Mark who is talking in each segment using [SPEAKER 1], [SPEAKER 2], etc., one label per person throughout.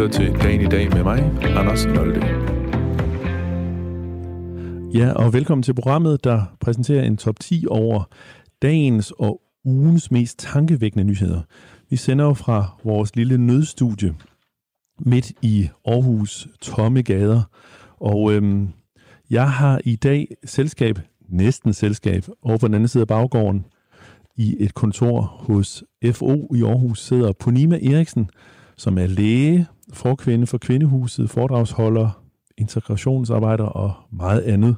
[SPEAKER 1] lytter til Dagen i dag med mig, Anders Nolde.
[SPEAKER 2] Ja, og velkommen til programmet, der præsenterer en top 10 over dagens og ugens mest tankevækkende nyheder. Vi sender jo fra vores lille nødstudie midt i Aarhus tomme gader. Og øhm, jeg har i dag selskab, næsten selskab, over på den anden side af baggården, i et kontor hos FO i Aarhus, sidder Ponima Eriksen, som er læge, forkvinde for Kvindehuset, foredragsholder, integrationsarbejder og meget andet.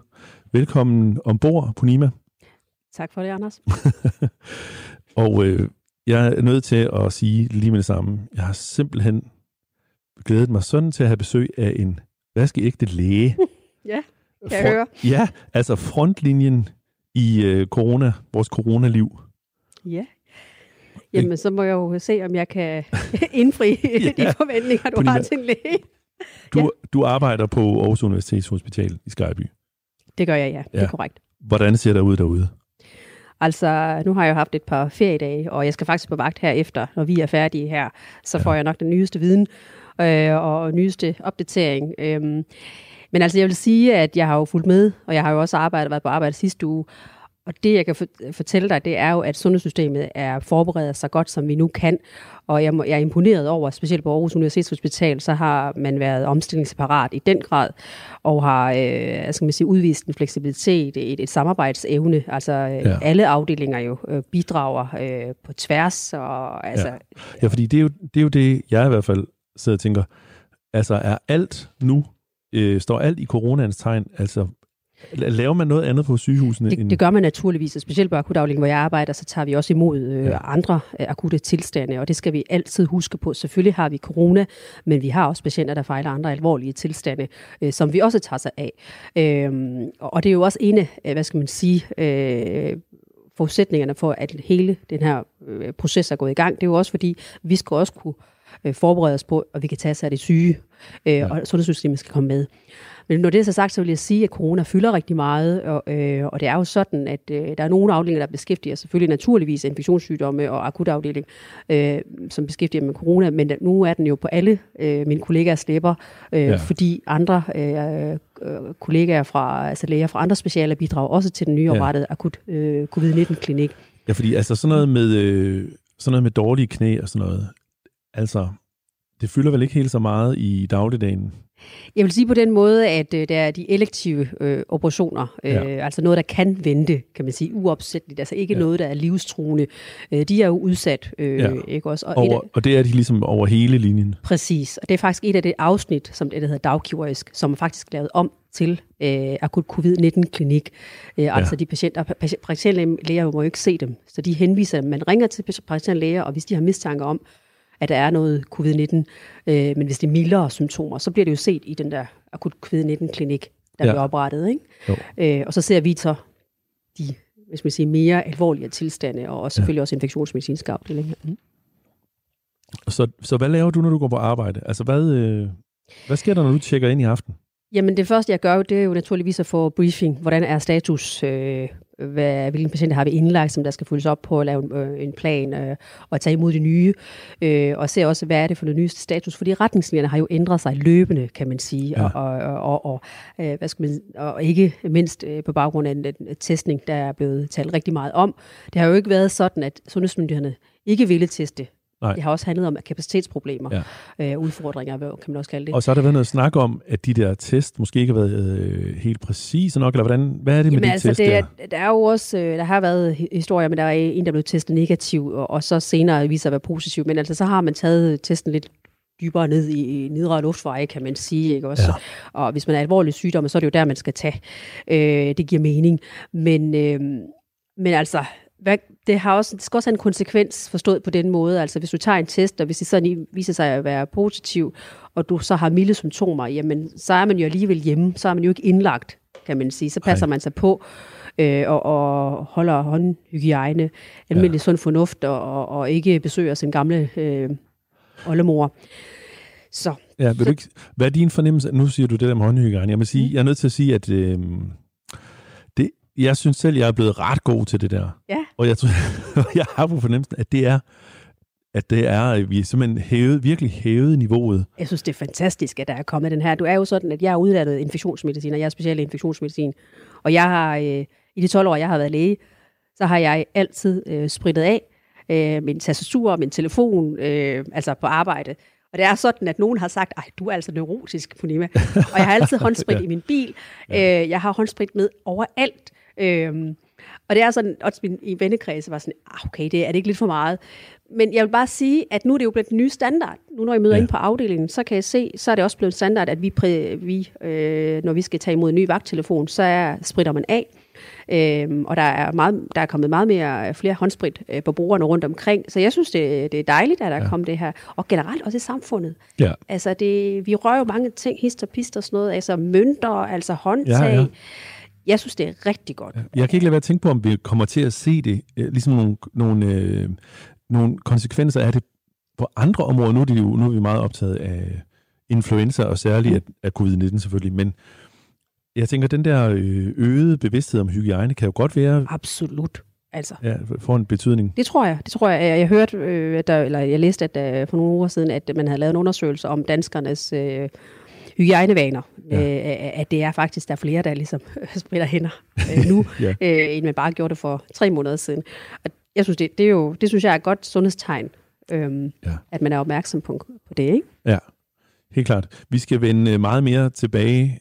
[SPEAKER 2] Velkommen ombord, Punima.
[SPEAKER 3] Tak for det, Anders.
[SPEAKER 2] og øh, jeg er nødt til at sige lige med det samme, jeg har simpelthen glædet mig sådan til at have besøg af en vaskeægte læge.
[SPEAKER 3] ja, kan jeg høre.
[SPEAKER 2] Ja, altså frontlinjen i øh, corona, vores coronaliv.
[SPEAKER 3] Ja. Jamen, så må jeg jo se, om jeg kan indfri ja. de forventninger, du har til en læge.
[SPEAKER 2] Du, ja. du arbejder på Aarhus Universitetshospital i Skyby.
[SPEAKER 3] Det gør jeg, ja. ja. Det er korrekt.
[SPEAKER 2] Hvordan ser det ud derude?
[SPEAKER 3] Altså, nu har jeg jo haft et par feriedage, og jeg skal faktisk på vagt herefter, når vi er færdige her. Så ja. får jeg nok den nyeste viden øh, og nyeste opdatering. Øhm, men altså, jeg vil sige, at jeg har jo fulgt med, og jeg har jo også arbejdet, været på arbejde sidste uge, og det, jeg kan fortælle dig, det er jo, at sundhedssystemet er forberedt så godt, som vi nu kan. Og jeg, må, jeg er imponeret over, specielt på Aarhus Universitetshospital, så har man været omstillingsparat i den grad, og har øh, skal man sige, udvist en fleksibilitet, et, et samarbejdsevne. Altså øh, ja. alle afdelinger jo øh, bidrager øh, på tværs. Og, altså,
[SPEAKER 2] ja. ja, fordi det er, jo, det er jo det, jeg i hvert fald sidder og tænker, altså er alt nu, øh, står alt i coronans tegn, altså Laver man noget andet på sygehusene?
[SPEAKER 3] Det, end... det gør man naturligvis, og specielt på akutafdelingen, hvor jeg arbejder, så tager vi også imod øh, ja. andre øh, akutte tilstande, og det skal vi altid huske på. Selvfølgelig har vi corona, men vi har også patienter, der fejler andre alvorlige tilstande, øh, som vi også tager sig af. Øh, og det er jo også en af, hvad skal man sige, øh, forudsætningerne for, at hele den her øh, proces er gået i gang. Det er jo også fordi, vi skal også kunne øh, forberede os på, at vi kan tage sig af det syge, øh, ja. og sundhedssystemet skal komme med. Men når det er så sagt, så vil jeg sige, at corona fylder rigtig meget, og, øh, og det er jo sådan, at øh, der er nogle afdelinger, der beskæftiger selvfølgelig naturligvis infektionssygdomme og akutafdeling, øh, som beskæftiger med corona, men nu er den jo på alle øh, mine kollegaers læber, øh, ja. fordi andre øh, øh, kollegaer fra, altså læger fra andre specialer bidrager også til den nye oprettede ja. akut øh, covid-19-klinik.
[SPEAKER 2] Ja, fordi altså sådan noget med, øh, sådan noget med dårlige knæ og sådan noget, altså det fylder vel ikke helt så meget i dagligdagen?
[SPEAKER 3] Jeg vil sige på den måde, at øh, der er de elektive øh, operationer, øh, ja. altså noget, der kan vente, kan man sige, uopsætteligt, altså ikke ja. noget, der er livstruende. Øh, de er jo udsat, øh, ja. ikke også?
[SPEAKER 2] Og, over, et, og det er de ligesom over hele linjen?
[SPEAKER 3] Præcis, og det er faktisk et af det afsnit, som det der hedder dagkirurgisk, som er faktisk lavet om til øh, akut covid-19-klinik. Øh, ja. Altså de patienter, patientlæger må jo ikke se dem, så de henviser, man ringer til patientlæger, og hvis de har mistanke om, at der er noget covid-19. Øh, men hvis det er mildere symptomer, så bliver det jo set i den der akut covid-19-klinik, der ja. bliver oprettet. Ikke? Øh, og så ser vi så de hvis man siger, mere alvorlige tilstande, og selvfølgelig ja. også infektionsmedicinske afdelinger. Mm.
[SPEAKER 2] Så, så hvad laver du, når du går på arbejde? Altså, hvad, øh, hvad sker der, når du tjekker ind i aften?
[SPEAKER 3] Jamen det første, jeg gør, det er jo naturligvis at få briefing. Hvordan er status? Øh, hvad, hvilke patienter har vi indlagt, som der skal følges op på at lave en, øh, en plan øh, og tage imod de nye. Øh, og se også, hvad er det for det nyeste status? Fordi retningslinjerne har jo ændret sig løbende, kan man sige. Ja. Og, og, og, og, øh, hvad skal man, og ikke mindst øh, på baggrund af en, en testning, der er blevet talt rigtig meget om. Det har jo ikke været sådan, at sundhedsmyndighederne ikke ville teste Nej. Det har også handlet om kapacitetsproblemer, ja. øh, udfordringer, hvad kan man også kalde det.
[SPEAKER 2] Og så har der været noget snak om, at de der test måske ikke har været øh, helt præcise nok, eller hvordan, hvad er det Jamen med de altså, test det er,
[SPEAKER 3] der? Der er jo også, øh, der har været historier, men der er en, der blev testet negativ, og, og så senere viser at være positiv, men altså så har man taget testen lidt dybere ned i, i nedre luftveje, kan man sige. Ikke også? Ja. Og hvis man er alvorlig sygdom, så er det jo der, man skal tage. Øh, det giver mening. Men, øh, men altså, hvad, det, har også, det skal også have en konsekvens forstået på den måde. Altså hvis du tager en test, og hvis det så viser sig at være positiv, og du så har milde symptomer, jamen så er man jo alligevel hjemme, så er man jo ikke indlagt, kan man sige. Så passer Ej. man sig på øh, og, og holder håndhygiejne, almindelig ja. sund fornuft, og, og, og ikke besøger sin gamle øh, oldemor. Så,
[SPEAKER 2] ja, vil
[SPEAKER 3] så,
[SPEAKER 2] du ikke, hvad er din fornemmelse? Nu siger du det der med håndhygiejne. Jeg, må sige, mm. jeg er nødt til at sige, at øh, jeg synes selv, jeg er blevet ret god til det der.
[SPEAKER 3] Ja.
[SPEAKER 2] Og jeg, tror, jeg har på fornemmelsen, at det er at det er, at vi simpelthen hævet, virkelig hævet niveauet.
[SPEAKER 3] Jeg synes, det er fantastisk, at der er kommet den her. Du er jo sådan, at jeg er uddannet infektionsmedicin, og jeg er special i infektionsmedicin. Og jeg har, øh, i de 12 år, jeg har været læge, så har jeg altid øh, spritet af øh, min tastatur, min telefon, øh, altså på arbejde. Og det er sådan, at nogen har sagt, ej, du er altså neurotisk, Punima. og jeg har altid håndsprit ja. i min bil. Øh, jeg har håndsprit med overalt. Øh, og det er sådan, også min i vennekreds var sådan, ah, okay, det er det ikke lidt for meget. Men jeg vil bare sige, at nu er det jo blevet den nye standard. Nu når jeg møder ja. ind på afdelingen, så kan jeg se, så er det også blevet standard, at vi, præ, vi øh, når vi skal tage imod en ny vagttelefon, så er, spritter man af. Øhm, og der er, meget, der er kommet meget mere flere håndsprit øh, på brugerne rundt omkring. Så jeg synes, det, det er dejligt, at der ja. er kommet det her. Og generelt også i samfundet.
[SPEAKER 2] Ja.
[SPEAKER 3] Altså, det, vi rører jo mange ting, hist og pist og sådan noget. Altså mønter, altså håndtag. Ja, ja. Jeg synes, det er rigtig godt.
[SPEAKER 2] Jeg kan ikke lade være at tænke på, om vi kommer til at se det, øh, ligesom nogle, nogle, øh, nogle konsekvenser af det på andre områder. Nu er, det jo, nu er vi meget optaget af influenza, og særligt af, af covid-19 selvfølgelig, men jeg tænker, den der øh, øgede bevidsthed om hygiejne kan jo godt være...
[SPEAKER 3] Absolut. Altså.
[SPEAKER 2] Ja, for en betydning.
[SPEAKER 3] Det tror jeg. Det tror jeg. Jeg, jeg hørte, øh, at der, eller jeg læste at der, for nogle uger siden, at man havde lavet en undersøgelse om danskernes øh, hygiejnevaner. Ja. Øh, at det er faktisk, der er flere, der ligesom spritter hænder øh, nu, ja. øh, end man bare gjorde det for tre måneder siden. Og jeg synes, det, det, er jo, det synes jeg er et godt sundhedstegn, øh, ja. at man er opmærksom på, på det, ikke?
[SPEAKER 2] Ja, helt klart. Vi skal vende meget mere tilbage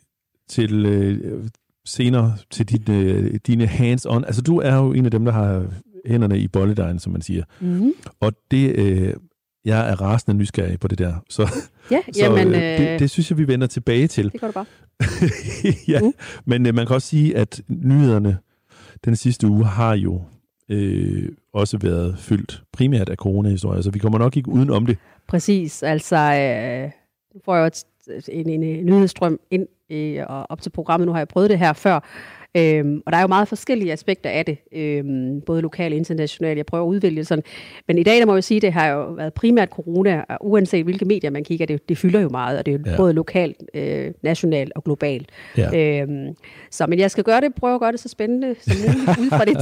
[SPEAKER 2] til øh, senere til din, øh, dine hands-on. Altså, du er jo en af dem, der har hænderne i bolledejen, som man siger.
[SPEAKER 3] Mm-hmm.
[SPEAKER 2] Og det, øh, jeg er rasende nysgerrig på det der. Så,
[SPEAKER 3] ja,
[SPEAKER 2] så
[SPEAKER 3] jamen,
[SPEAKER 2] øh, det, det synes jeg, vi vender tilbage til.
[SPEAKER 3] Det går du bare.
[SPEAKER 2] ja, mm. men øh, man kan også sige, at nyhederne den sidste uge har jo øh, også været fyldt primært af coronahistorier, så vi kommer nok ikke uden om det.
[SPEAKER 3] Præcis, altså øh, får jeg et, en, en, en nyhedsstrøm ind øh, og op til programmet. Nu har jeg prøvet det her før. Øhm, og der er jo meget forskellige aspekter af det, øhm, både lokalt og internationalt. Jeg prøver at udvælge sådan. Men i dag, der må jeg sige, det har jo været primært corona, og uanset hvilke medier man kigger, det, det fylder jo meget, og det er jo ja. både lokalt, øh, nationalt og globalt. Ja. Øhm, så, men jeg skal gøre det, prøve at gøre det så spændende som muligt, ud fra det,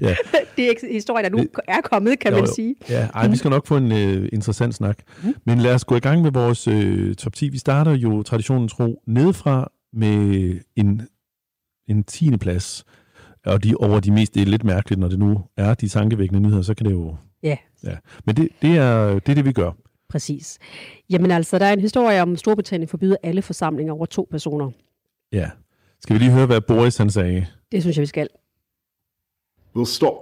[SPEAKER 3] ja. det er historie, der nu er kommet, kan jo, man sige.
[SPEAKER 2] Ja, ej, vi skal nok få en uh, interessant snak. Mm. Men lad os gå i gang med vores uh, top 10. Vi starter jo traditionen tro nedefra med en en tiende plads, og de over de mest, det er lidt mærkeligt, når det nu er de tankevækkende nyheder, så kan det jo...
[SPEAKER 3] Ja.
[SPEAKER 2] ja. Men det, det, er, det er det, vi gør.
[SPEAKER 3] Præcis. Jamen altså, der er en historie om, Storbritannien forbyder alle forsamlinger over to personer.
[SPEAKER 2] Ja. Skal vi lige høre, hvad Boris han sagde?
[SPEAKER 3] Det synes jeg, vi skal.
[SPEAKER 4] We'll stop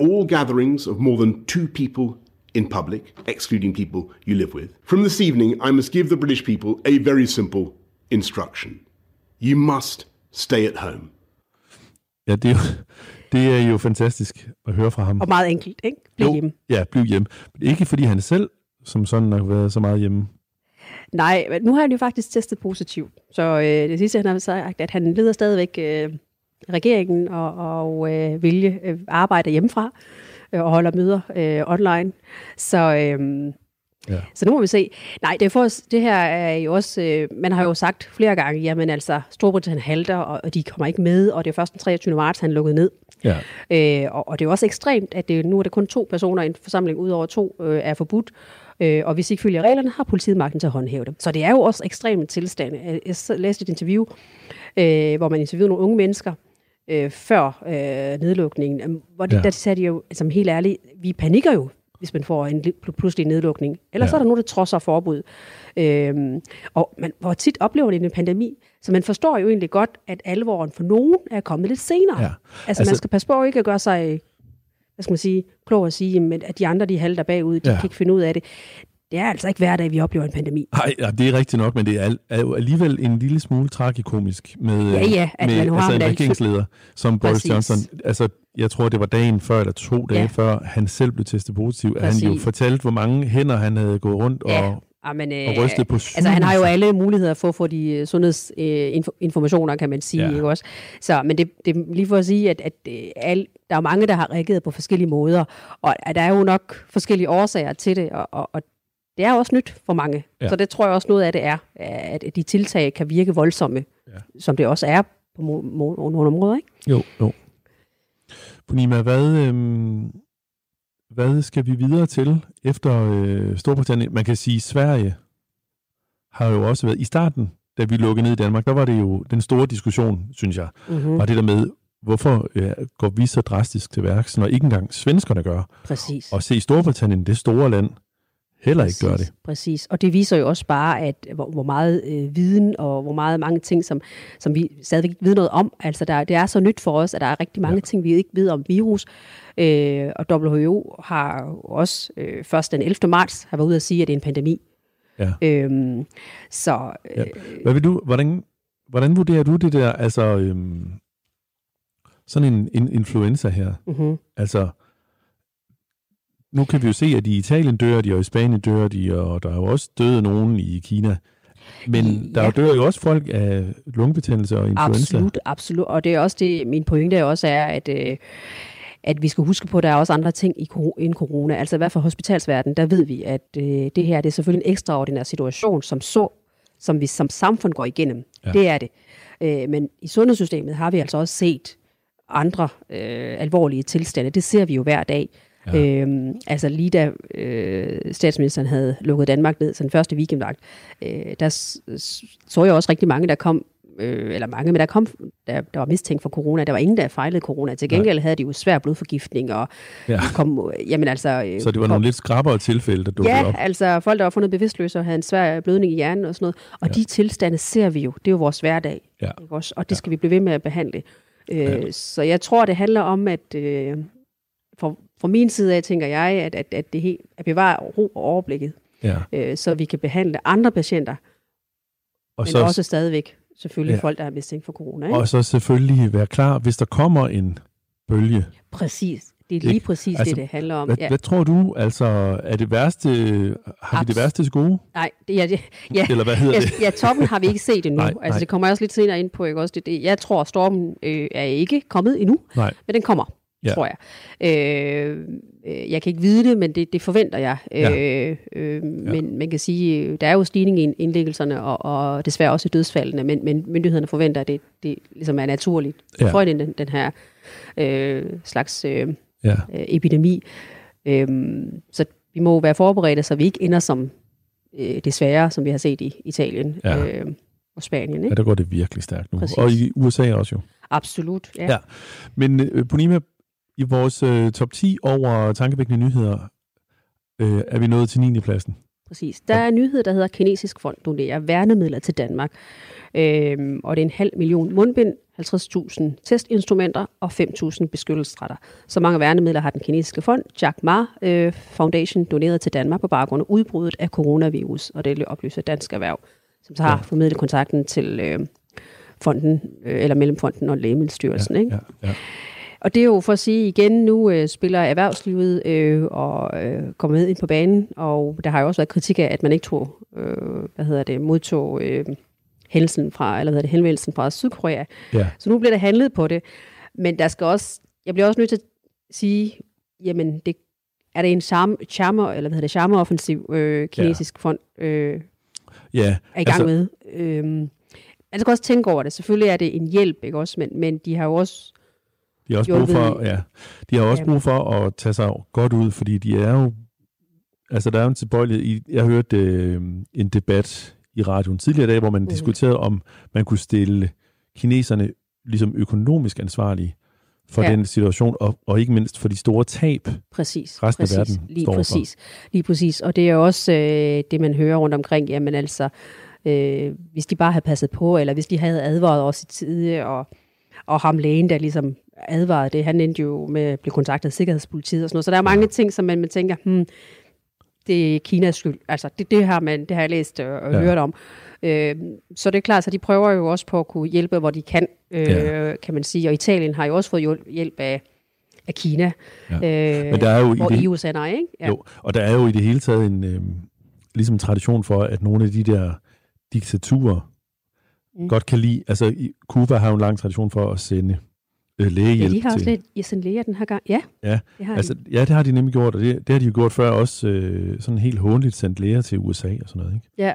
[SPEAKER 4] all gatherings of more than two people in public, excluding people you live with. From this evening, I must give the British people a very simple instruction. You must stay at home.
[SPEAKER 2] Ja, det er, jo, det er jo fantastisk at høre fra ham.
[SPEAKER 3] Og meget enkelt, ikke? Bliv hjemme.
[SPEAKER 2] Ja, bliv hjemme. Ikke fordi han selv som sådan har været så meget hjemme.
[SPEAKER 3] Nej, men nu har han jo faktisk testet positivt. Så øh, det sidste, han har sagt, at han leder stadigvæk øh, regeringen og, og øh, vilje øh, arbejde hjemmefra øh, og holder møder øh, online. Så øh, Ja. Så nu må vi se. Nej, det, for, det her er jo også, øh, man har jo sagt flere gange, jamen altså, Storbritannien halter, og, og de kommer ikke med, og det er først den 23. marts, han lukket ned.
[SPEAKER 2] Ja.
[SPEAKER 3] Øh, og, og det er jo også ekstremt, at det, nu er der kun to personer i en forsamling, ud over to øh, er forbudt. Øh, og hvis ikke følger reglerne, har politiet magten til at håndhæve dem. Så det er jo også ekstreme tilstande. Jeg læste et interview, øh, hvor man interviewede nogle unge mennesker, øh, før øh, nedlukningen, hvor de, ja. der sagde de jo, altså helt ærligt, vi panikker jo hvis man får en pludselig nedlukning. Ellers ja. så er der nogen, der trodser forbud. Øhm, og man, hvor tit oplever det en pandemi, så man forstår jo egentlig godt, at alvoren for nogen er kommet lidt senere. Ja. Altså, altså man skal passe på ikke at gøre sig, hvad skal man sige, klog at sige, at de andre de halter bagud, de ja. kan ikke finde ud af det. Det er altså ikke hver dag, vi oplever en pandemi.
[SPEAKER 2] Nej, det er rigtigt nok, men det er, er jo alligevel en lille smule tragikomisk med,
[SPEAKER 3] ja, ja, at
[SPEAKER 2] med
[SPEAKER 3] man
[SPEAKER 2] altså en regeringsleder som Boris Præcis. Johnson. Altså, jeg tror, det var dagen før, eller to dage ja. før, han selv blev testet positiv. Præcis. Han jo fortalte, hvor mange hænder han havde gået rundt ja. og,
[SPEAKER 3] Amen,
[SPEAKER 2] øh, og rystet på
[SPEAKER 3] Altså, han har jo alle muligheder for at få de øh, sundhedsinformationer, øh, kan man sige. Ja. Ikke også? Så, men det, det er lige for at sige, at, at øh, al, der er mange, der har reageret på forskellige måder, og at der er jo nok forskellige årsager til det, og, og, og det er også nyt for mange. Ja. Så det tror jeg også noget af det er, at de tiltag kan virke voldsomme, ja. som det også er på nogle områder. Ikke?
[SPEAKER 2] Jo, jo. Punima, hvad, øhm, hvad skal vi videre til efter øh, Storbritannien? Man kan sige, Sverige har jo også været i starten, da vi lukkede ned i Danmark, der var det jo den store diskussion, synes jeg,
[SPEAKER 3] Mm-hmm.
[SPEAKER 2] var det der med, hvorfor øh, går vi så drastisk til værks, når ikke engang svenskerne gør,
[SPEAKER 3] Præcis.
[SPEAKER 2] og se Storbritannien, det store land, heller ikke gør det.
[SPEAKER 3] Præcis. Og det viser jo også bare, at hvor, hvor meget øh, viden og hvor meget mange ting, som, som vi stadigvæk ikke ved noget om. Altså, der, det er så nyt for os, at der er rigtig mange ja. ting, vi ikke ved om virus. Øh, og WHO har også øh, først den 11. marts har været ude at sige, at det er en pandemi.
[SPEAKER 2] Ja.
[SPEAKER 3] Øhm, så øh,
[SPEAKER 2] Ja. Hvad vil du, hvordan, hvordan vurderer du det der, altså øhm, sådan en, en influenza her?
[SPEAKER 3] mm-hmm.
[SPEAKER 2] Altså, nu kan vi jo se, at i Italien dør de, og i Spanien dør de, og der er jo også døde nogen i Kina. Men der
[SPEAKER 3] Ja.
[SPEAKER 2] dør jo også folk af lungebetændelse og influenza.
[SPEAKER 3] Absolut, absolut. Og det er også det, min pointe er også er, at, øh, at vi skal huske på, at der er også andre ting i, end corona. Altså i hvert fald hospitalsverdenen, der ved vi, at øh, det her det er selvfølgelig en ekstraordinær situation, som så, som vi som samfund går igennem.
[SPEAKER 2] Ja.
[SPEAKER 3] Det er det. Øh, men i sundhedssystemet har vi altså også set andre øh, alvorlige tilstande. Det ser vi jo hver dag.
[SPEAKER 2] Ja.
[SPEAKER 3] Ja. Øhm, altså lige da øh, statsministeren havde lukket Danmark ned, så den første weekendvagt, øh, der så jeg også rigtig mange, der kom, øh, eller mange, men der kom, der, der var mistænkt for corona. Der var ingen, der fejlede corona. Til gengæld havde de jo svær blodforgiftning, og
[SPEAKER 2] Ja.
[SPEAKER 3] kom, jamen altså... Øh,
[SPEAKER 2] Så det var nogle lidt skrappere tilfælde, der dukkede
[SPEAKER 3] Ja,
[SPEAKER 2] op.
[SPEAKER 3] altså folk, der var fundet bevidstløse og havde en svær blødning i hjernen og sådan noget. Og ja. de tilstande ser vi jo. Det er jo vores hverdag.
[SPEAKER 2] Ja.
[SPEAKER 3] Ikke også? Og det skal vi blive ved med at behandle. Øh, Så jeg tror, det handler om, at øh, for, fra min side af, tænker jeg, at, at, at det helt, at bevare ro og overblikket,
[SPEAKER 2] Ja.
[SPEAKER 3] øh, så vi kan behandle andre patienter,
[SPEAKER 2] Og,
[SPEAKER 3] men
[SPEAKER 2] så,
[SPEAKER 3] også stadigvæk selvfølgelig
[SPEAKER 2] Ja.
[SPEAKER 3] ja. folk, der er mistænkt for corona. Ikke?
[SPEAKER 2] og så selvfølgelig være klar, hvis der kommer en bølge.
[SPEAKER 3] Præcis. Det er lige
[SPEAKER 2] Ikke?
[SPEAKER 3] præcis
[SPEAKER 2] Altså,
[SPEAKER 3] det, det handler om.
[SPEAKER 2] Hvad,
[SPEAKER 3] Ja.
[SPEAKER 2] hvad tror du, altså, er det værste, har vi det
[SPEAKER 3] Abs-
[SPEAKER 2] værste til gode?
[SPEAKER 3] Nej, det er det. Ja,
[SPEAKER 2] Eller hvad hedder
[SPEAKER 3] ja,
[SPEAKER 2] det?
[SPEAKER 3] ja, toppen har vi ikke set endnu.
[SPEAKER 2] Nej,
[SPEAKER 3] altså,
[SPEAKER 2] nej.
[SPEAKER 3] det kommer jeg også lidt senere ind på. Ikke? Også det, det, jeg tror, stormen øh, er ikke kommet endnu,
[SPEAKER 2] Nej.
[SPEAKER 3] men den kommer,
[SPEAKER 2] Ja.
[SPEAKER 3] ja. tror jeg. Øh, øh, jeg kan ikke vide det, men det, det forventer jeg.
[SPEAKER 2] Ja.
[SPEAKER 3] Øh, øh, men man kan sige, øh, der er jo stigning i indlæggelserne, og, og desværre også i dødsfaldene, men, men myndighederne forventer, at det, det ligesom er naturligt
[SPEAKER 2] Ja.
[SPEAKER 3] ja. for den, den her øh, slags øh,
[SPEAKER 2] Ja.
[SPEAKER 3] øh, epidemi. Øhm, så vi må være forberedte, så vi ikke ender som øh, desværre, som vi har set i Italien
[SPEAKER 2] Ja.
[SPEAKER 3] øh, og Spanien.
[SPEAKER 2] ja,
[SPEAKER 3] Ikke?
[SPEAKER 2] der går det virkelig stærkt nu.
[SPEAKER 3] Præcis.
[SPEAKER 2] Og i USA også jo.
[SPEAKER 3] Absolut, ja.
[SPEAKER 2] Ja.
[SPEAKER 3] ja.
[SPEAKER 2] Men øh, Ponima, i vores øh, top 10 over tankevækkende nyheder, øh, er vi nået til 9. pladsen.
[SPEAKER 3] Præcis. Der er en nyhed, der hedder Kinesisk Fond donerer værnemidler til Danmark. Øhm, og det er en halv million mundbind, 50.000 testinstrumenter og 5.000 beskyttelsesretter. Så mange værnemidler har den kinesiske fond, Jack Ma øh, Foundation, doneret til Danmark på baggrund af udbruddet af coronavirus, og det oplyser Dansk Erhverv, som så har
[SPEAKER 2] Ja.
[SPEAKER 3] ja. formidlet kontakten til øh, fonden, øh, eller Mellemfonden og Lægemiddelstyrelsen. ikke?
[SPEAKER 2] Ja, ja.
[SPEAKER 3] Og det er jo for at sige igen, nu øh, spiller erhvervslivet øh, og øh, kommer med ind på banen, og der har jo også været kritik af, at man ikke tog, øh, hvad hedder det, modtog øh, hændelsen fra, eller hvad hedder det, henvendelsen fra Sydkorea.
[SPEAKER 2] ja.
[SPEAKER 3] Så nu bliver der handlet på det. Men der skal også, jeg bliver også nødt til at sige, jamen, det, er det en charme, charmer, eller hvad hedder det, charmeoffensiv øh, kinesisk ja. fond øh,
[SPEAKER 2] ja.
[SPEAKER 3] er i gang altså, med. Øhm, man skal også tænke over det. Selvfølgelig er det en hjælp, ikke også? Men, men de har jo også
[SPEAKER 2] De har også brug for, ja, de har også brug for at tage sig godt ud, fordi de er jo, altså der er jo en tilbøjelighed i, jeg hørte øh, en debat i radioen tidligere i dag, hvor man
[SPEAKER 3] Mhm.
[SPEAKER 2] diskuterede, om man kunne stille kineserne ligesom økonomisk ansvarlige for
[SPEAKER 3] Ja.
[SPEAKER 2] den situation, og, og ikke mindst for de store tab.
[SPEAKER 3] Præcis.
[SPEAKER 2] resten af
[SPEAKER 3] præcis,
[SPEAKER 2] verden
[SPEAKER 3] lige
[SPEAKER 2] står for.
[SPEAKER 3] præcis, Lige præcis. Og det er også øh, det, man hører rundt omkring. Jamen altså, øh, hvis de bare havde passet på, eller hvis de havde advaret os i tide, og, og ham lægen, der ligesom advarede det, han endte jo med at blive kontaktet af Sikkerhedspolitiet og sådan noget. Så der er mange ting, som man, man tænker, hmm, det er Kinas skyld. Altså, det, det, har, man, det har jeg læst og, og
[SPEAKER 2] Ja.
[SPEAKER 3] hørt om. Øh, så det er klart, så de prøver jo også på at kunne hjælpe, hvor de kan, øh,
[SPEAKER 2] Ja.
[SPEAKER 3] kan man sige. Og Italien har jo også fået hjælp af, af Kina.
[SPEAKER 2] Ja.
[SPEAKER 3] Øh,
[SPEAKER 2] Men der er jo i
[SPEAKER 3] hvor
[SPEAKER 2] det,
[SPEAKER 3] EU sender, ikke? Ja.
[SPEAKER 2] jo, og der er jo i det hele taget en øh, ligesom en tradition for, at nogle af de der diktaturer mm. Godt kan lide, altså Cuba har jo en lang tradition for at sende øh,
[SPEAKER 3] ja,
[SPEAKER 2] lægehjælp
[SPEAKER 3] de har også
[SPEAKER 2] til.
[SPEAKER 3] lidt sendt læger den her gang. Ja,
[SPEAKER 2] Ja,
[SPEAKER 3] det har
[SPEAKER 2] Altså,
[SPEAKER 3] de.
[SPEAKER 2] ja, det har de nemlig gjort, og det, det har de jo gjort før også øh, sådan helt håndligt sendt læger til USA og sådan noget, ikke?
[SPEAKER 3] Ja.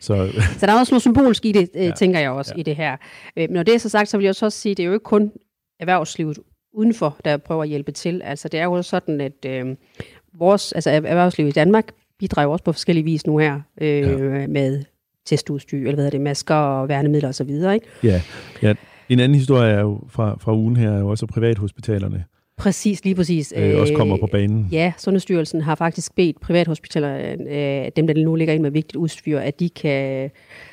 [SPEAKER 2] Så
[SPEAKER 3] Så der er også noget symbolsk i det, øh,
[SPEAKER 2] Ja.
[SPEAKER 3] ja. tænker jeg også,
[SPEAKER 2] Ja.
[SPEAKER 3] ja. i det her. Øh, men når det er så sagt, så vil jeg også sige, at det er jo ikke kun erhvervslivet udenfor, der prøver at hjælpe til. Altså det er jo sådan, at øh, vores altså erhvervsliv i Danmark bidrager også på forskellige vis nu her øh, ja. med testudstyr, eller hvad er det, masker og værnemidler osv., ikke?
[SPEAKER 2] Ja, ja. En anden historie er jo fra, fra ugen her, er jo også privathospitalerne.
[SPEAKER 3] Præcis, lige præcis.
[SPEAKER 2] Øh, også kommer på banen.
[SPEAKER 3] Ja, Sundhedsstyrelsen har faktisk bedt privathospitalerne, øh, dem der nu ligger ind med vigtigt udstyr, at de kan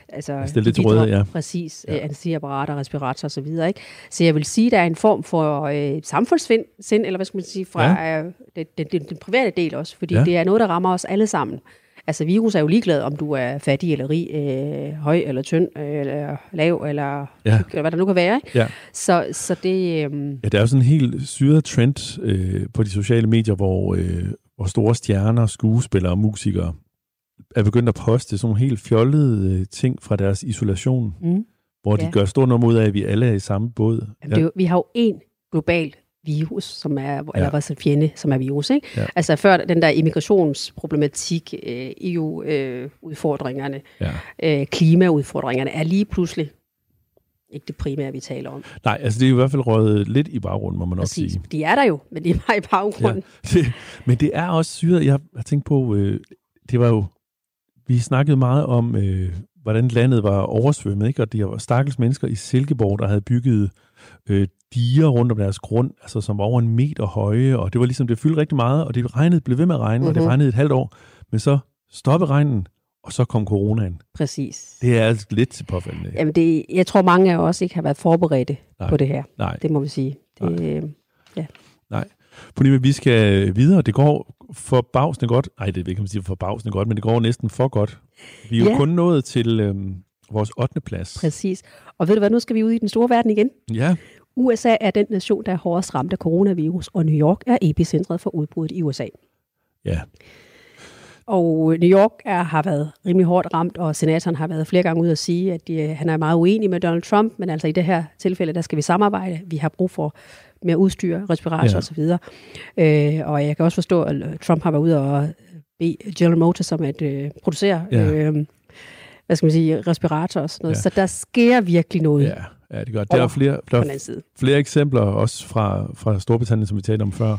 [SPEAKER 2] altså, stille det til rådighed, ja.
[SPEAKER 3] Præcis, ja. anestesiapparater, respirator osv. Ikke? Så jeg vil sige, der er en form for øh, samfundssind, eller hvad skal man sige, fra ja. øh, den, den, den private del også, fordi ja. det er noget, der rammer os alle sammen. Altså virus er jo ligeglad, om du er fattig eller rig, øh, høj eller tynd, øh, eller lav, eller, ja. eller hvad der nu kan være. Ikke? Ja. Så, så det... Øh...
[SPEAKER 2] Ja, der er jo sådan en helt syret trend øh, på de sociale medier, hvor, øh, hvor store stjerner, skuespillere og musikere er begyndt at poste sådan nogle helt fjollede øh, ting fra deres isolation, mm. hvor de ja. gør stort nummer ud af, at vi alle er i samme båd.
[SPEAKER 3] Jamen, det er jo, vi har jo én global virus, som er, ja. eller hvad fjende, som er virus. Ikke? Ja. Altså før den der immigrationsproblematik, øh, EU-udfordringerne, øh, ja. øh, klimaudfordringerne, er lige pludselig ikke det primære, vi taler om.
[SPEAKER 2] Nej, altså det er i hvert fald røget lidt i baggrunden, må man Præcis. nok sige.
[SPEAKER 3] De er der jo, men de er bare i baggrunden.
[SPEAKER 2] Ja. Det, men det er også syret. Jeg har tænkt på, øh, det var jo, vi snakkede meget om, øh, hvordan landet var oversvømmet, ikke? og det var stakkels mennesker i Silkeborg, der havde bygget øh, diger rundt om deres grund, altså som var over en meter høje, og det var ligesom, det fyldte rigtig meget, og det regnede, blev ved med at regne, mm-hmm. og det mhm. regnede et halvt år, men så stoppede regnen, og så kom coronaen.
[SPEAKER 3] Præcis.
[SPEAKER 2] Det er altså lidt til påfaldende.
[SPEAKER 3] Jamen det, jeg tror, mange af os ikke har været forberedte Nej. på det her. Nej. Det må vi sige. Det, Nej. Øh,
[SPEAKER 2] ja. Nej. Pernille, vi skal videre. Det går forbavsende godt. Nej, det kan man sige forbavsende godt, men det går næsten for godt. Vi er ja. jo kun nået til øhm, vores 8. plads.
[SPEAKER 3] Præcis. Og ved du hvad, nu skal vi ud i den store verden igen.
[SPEAKER 2] Ja.
[SPEAKER 3] USA er den nation, der er hårdest ramt af coronavirus, og New York er epicentret for udbruddet i USA.
[SPEAKER 2] Ja.
[SPEAKER 3] Og New York er, har været rimelig hårdt ramt, og senatoren har været flere gange ude at sige, at de, han er meget uenig med Donald Trump, men altså i det her tilfælde, der skal vi samarbejde. Vi har brug for mere udstyr, respirator ja. osv. Øh, og jeg kan også forstå, at Trump har været ude og bede General Motors om at øh, producere ja. øh, hvad skal man sige, respirator og sådan noget. Ja. Så der sker virkelig noget.
[SPEAKER 2] Ja. Ja, det gør. Der er flere, flere, flere eksempler, også fra, fra Storbritannien, som vi talte om før,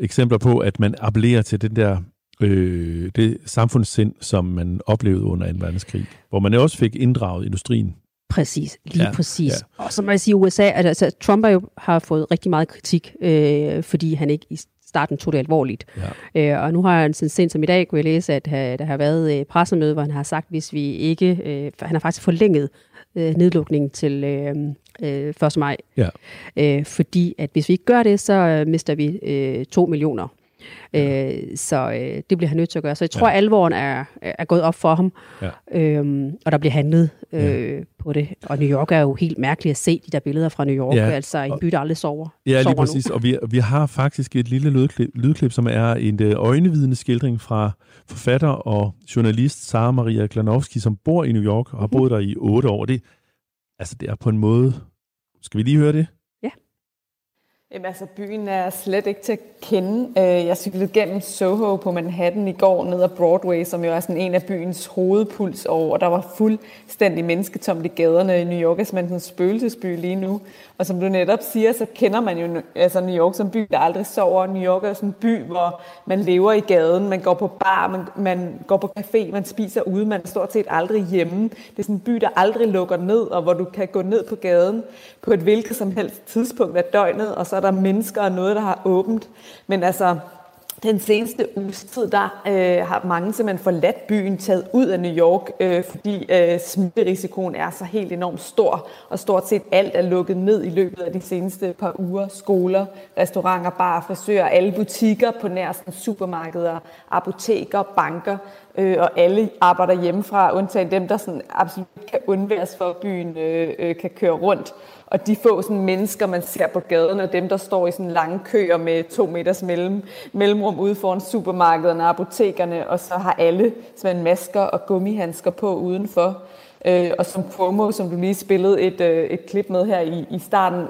[SPEAKER 2] eksempler på, at man appellerer til den der øh, det samfundssind, som man oplevede under 2. verdenskrig, hvor man også fik inddraget industrien.
[SPEAKER 3] Præcis, lige ja, præcis. Ja. Og som man siger, USA, altså Trump jo har fået rigtig meget kritik, øh, fordi han ikke starten tog det alvorligt. Ja. Øh, og nu har han sent som i dag kunne jeg læse, at uh, der har været øh, pressemøde, hvor han har sagt, hvis vi ikke, øh, han har faktisk forlænget øh, nedlukningen til øh, øh, 1. maj.
[SPEAKER 2] Ja.
[SPEAKER 3] Øh, fordi at hvis vi ikke gør det, så øh, mister vi øh, 2 millioner. Øh, så øh, det bliver han nødt til at gøre. Så jeg tror, ja. alvoren er, er gået op for ham, ja. øhm, og der bliver handlet øh, ja. på det. Og New York er jo helt mærkeligt at se de der billeder fra New York, ja. altså en by, der aldrig sover.
[SPEAKER 2] Ja, lige præcis. Nu. Og vi, vi har faktisk et lille lydklip, lydklip som er en øh, øjnevidende skildring fra forfatter og journalist Sara Maria Klanowski, som bor i New York og har mhm. boet der i otte år. Det, altså, det er på en måde... Skal vi lige høre det?
[SPEAKER 5] Jamen, altså, byen er slet ikke til at kende. Øh, jeg cyklede gennem Soho på Manhattan i går ned ad Broadway, som jo er sådan en af byens hovedpuls over. Der var fuldstændig mennesketomt i gaderne. i New York er simpelthen en spøgelsesby lige nu. Og som du netop siger, så kender man jo altså New York som by, der aldrig sover. New York er sådan en by, hvor man lever i gaden, man går på bar, man, man går på café, man spiser ude, man er stort set aldrig hjemme. Det er sådan en by, der aldrig lukker ned, og hvor du kan gå ned på gaden på et hvilket som helst tidspunkt af døgnet, og så der mennesker og noget, der har åbent. Men altså, den seneste uges tid, der øh, har mange simpelthen forladt byen, taget ud af New York, øh, fordi øh, smitterisikoen er så helt enormt stor, og stort set alt er lukket ned i løbet af de seneste par uger. Skoler, restauranter, bar, frisører, alle butikker på nærmest supermarkeder, apoteker, banker, øh, og alle arbejder hjemmefra, undtagen dem, der sådan absolut kan undværes for, at byen øh, øh, kan køre rundt. Og de få sådan, mennesker, man ser på gaden, og dem, der står i sådan lange køer med to meters mellem, mellemrum ude foran supermarkederne og apotekerne, og så har alle sådan masker og gummihandsker på udenfor. Øh, og som Cuomo, som du lige spillede et, øh, et klip med her i, i starten,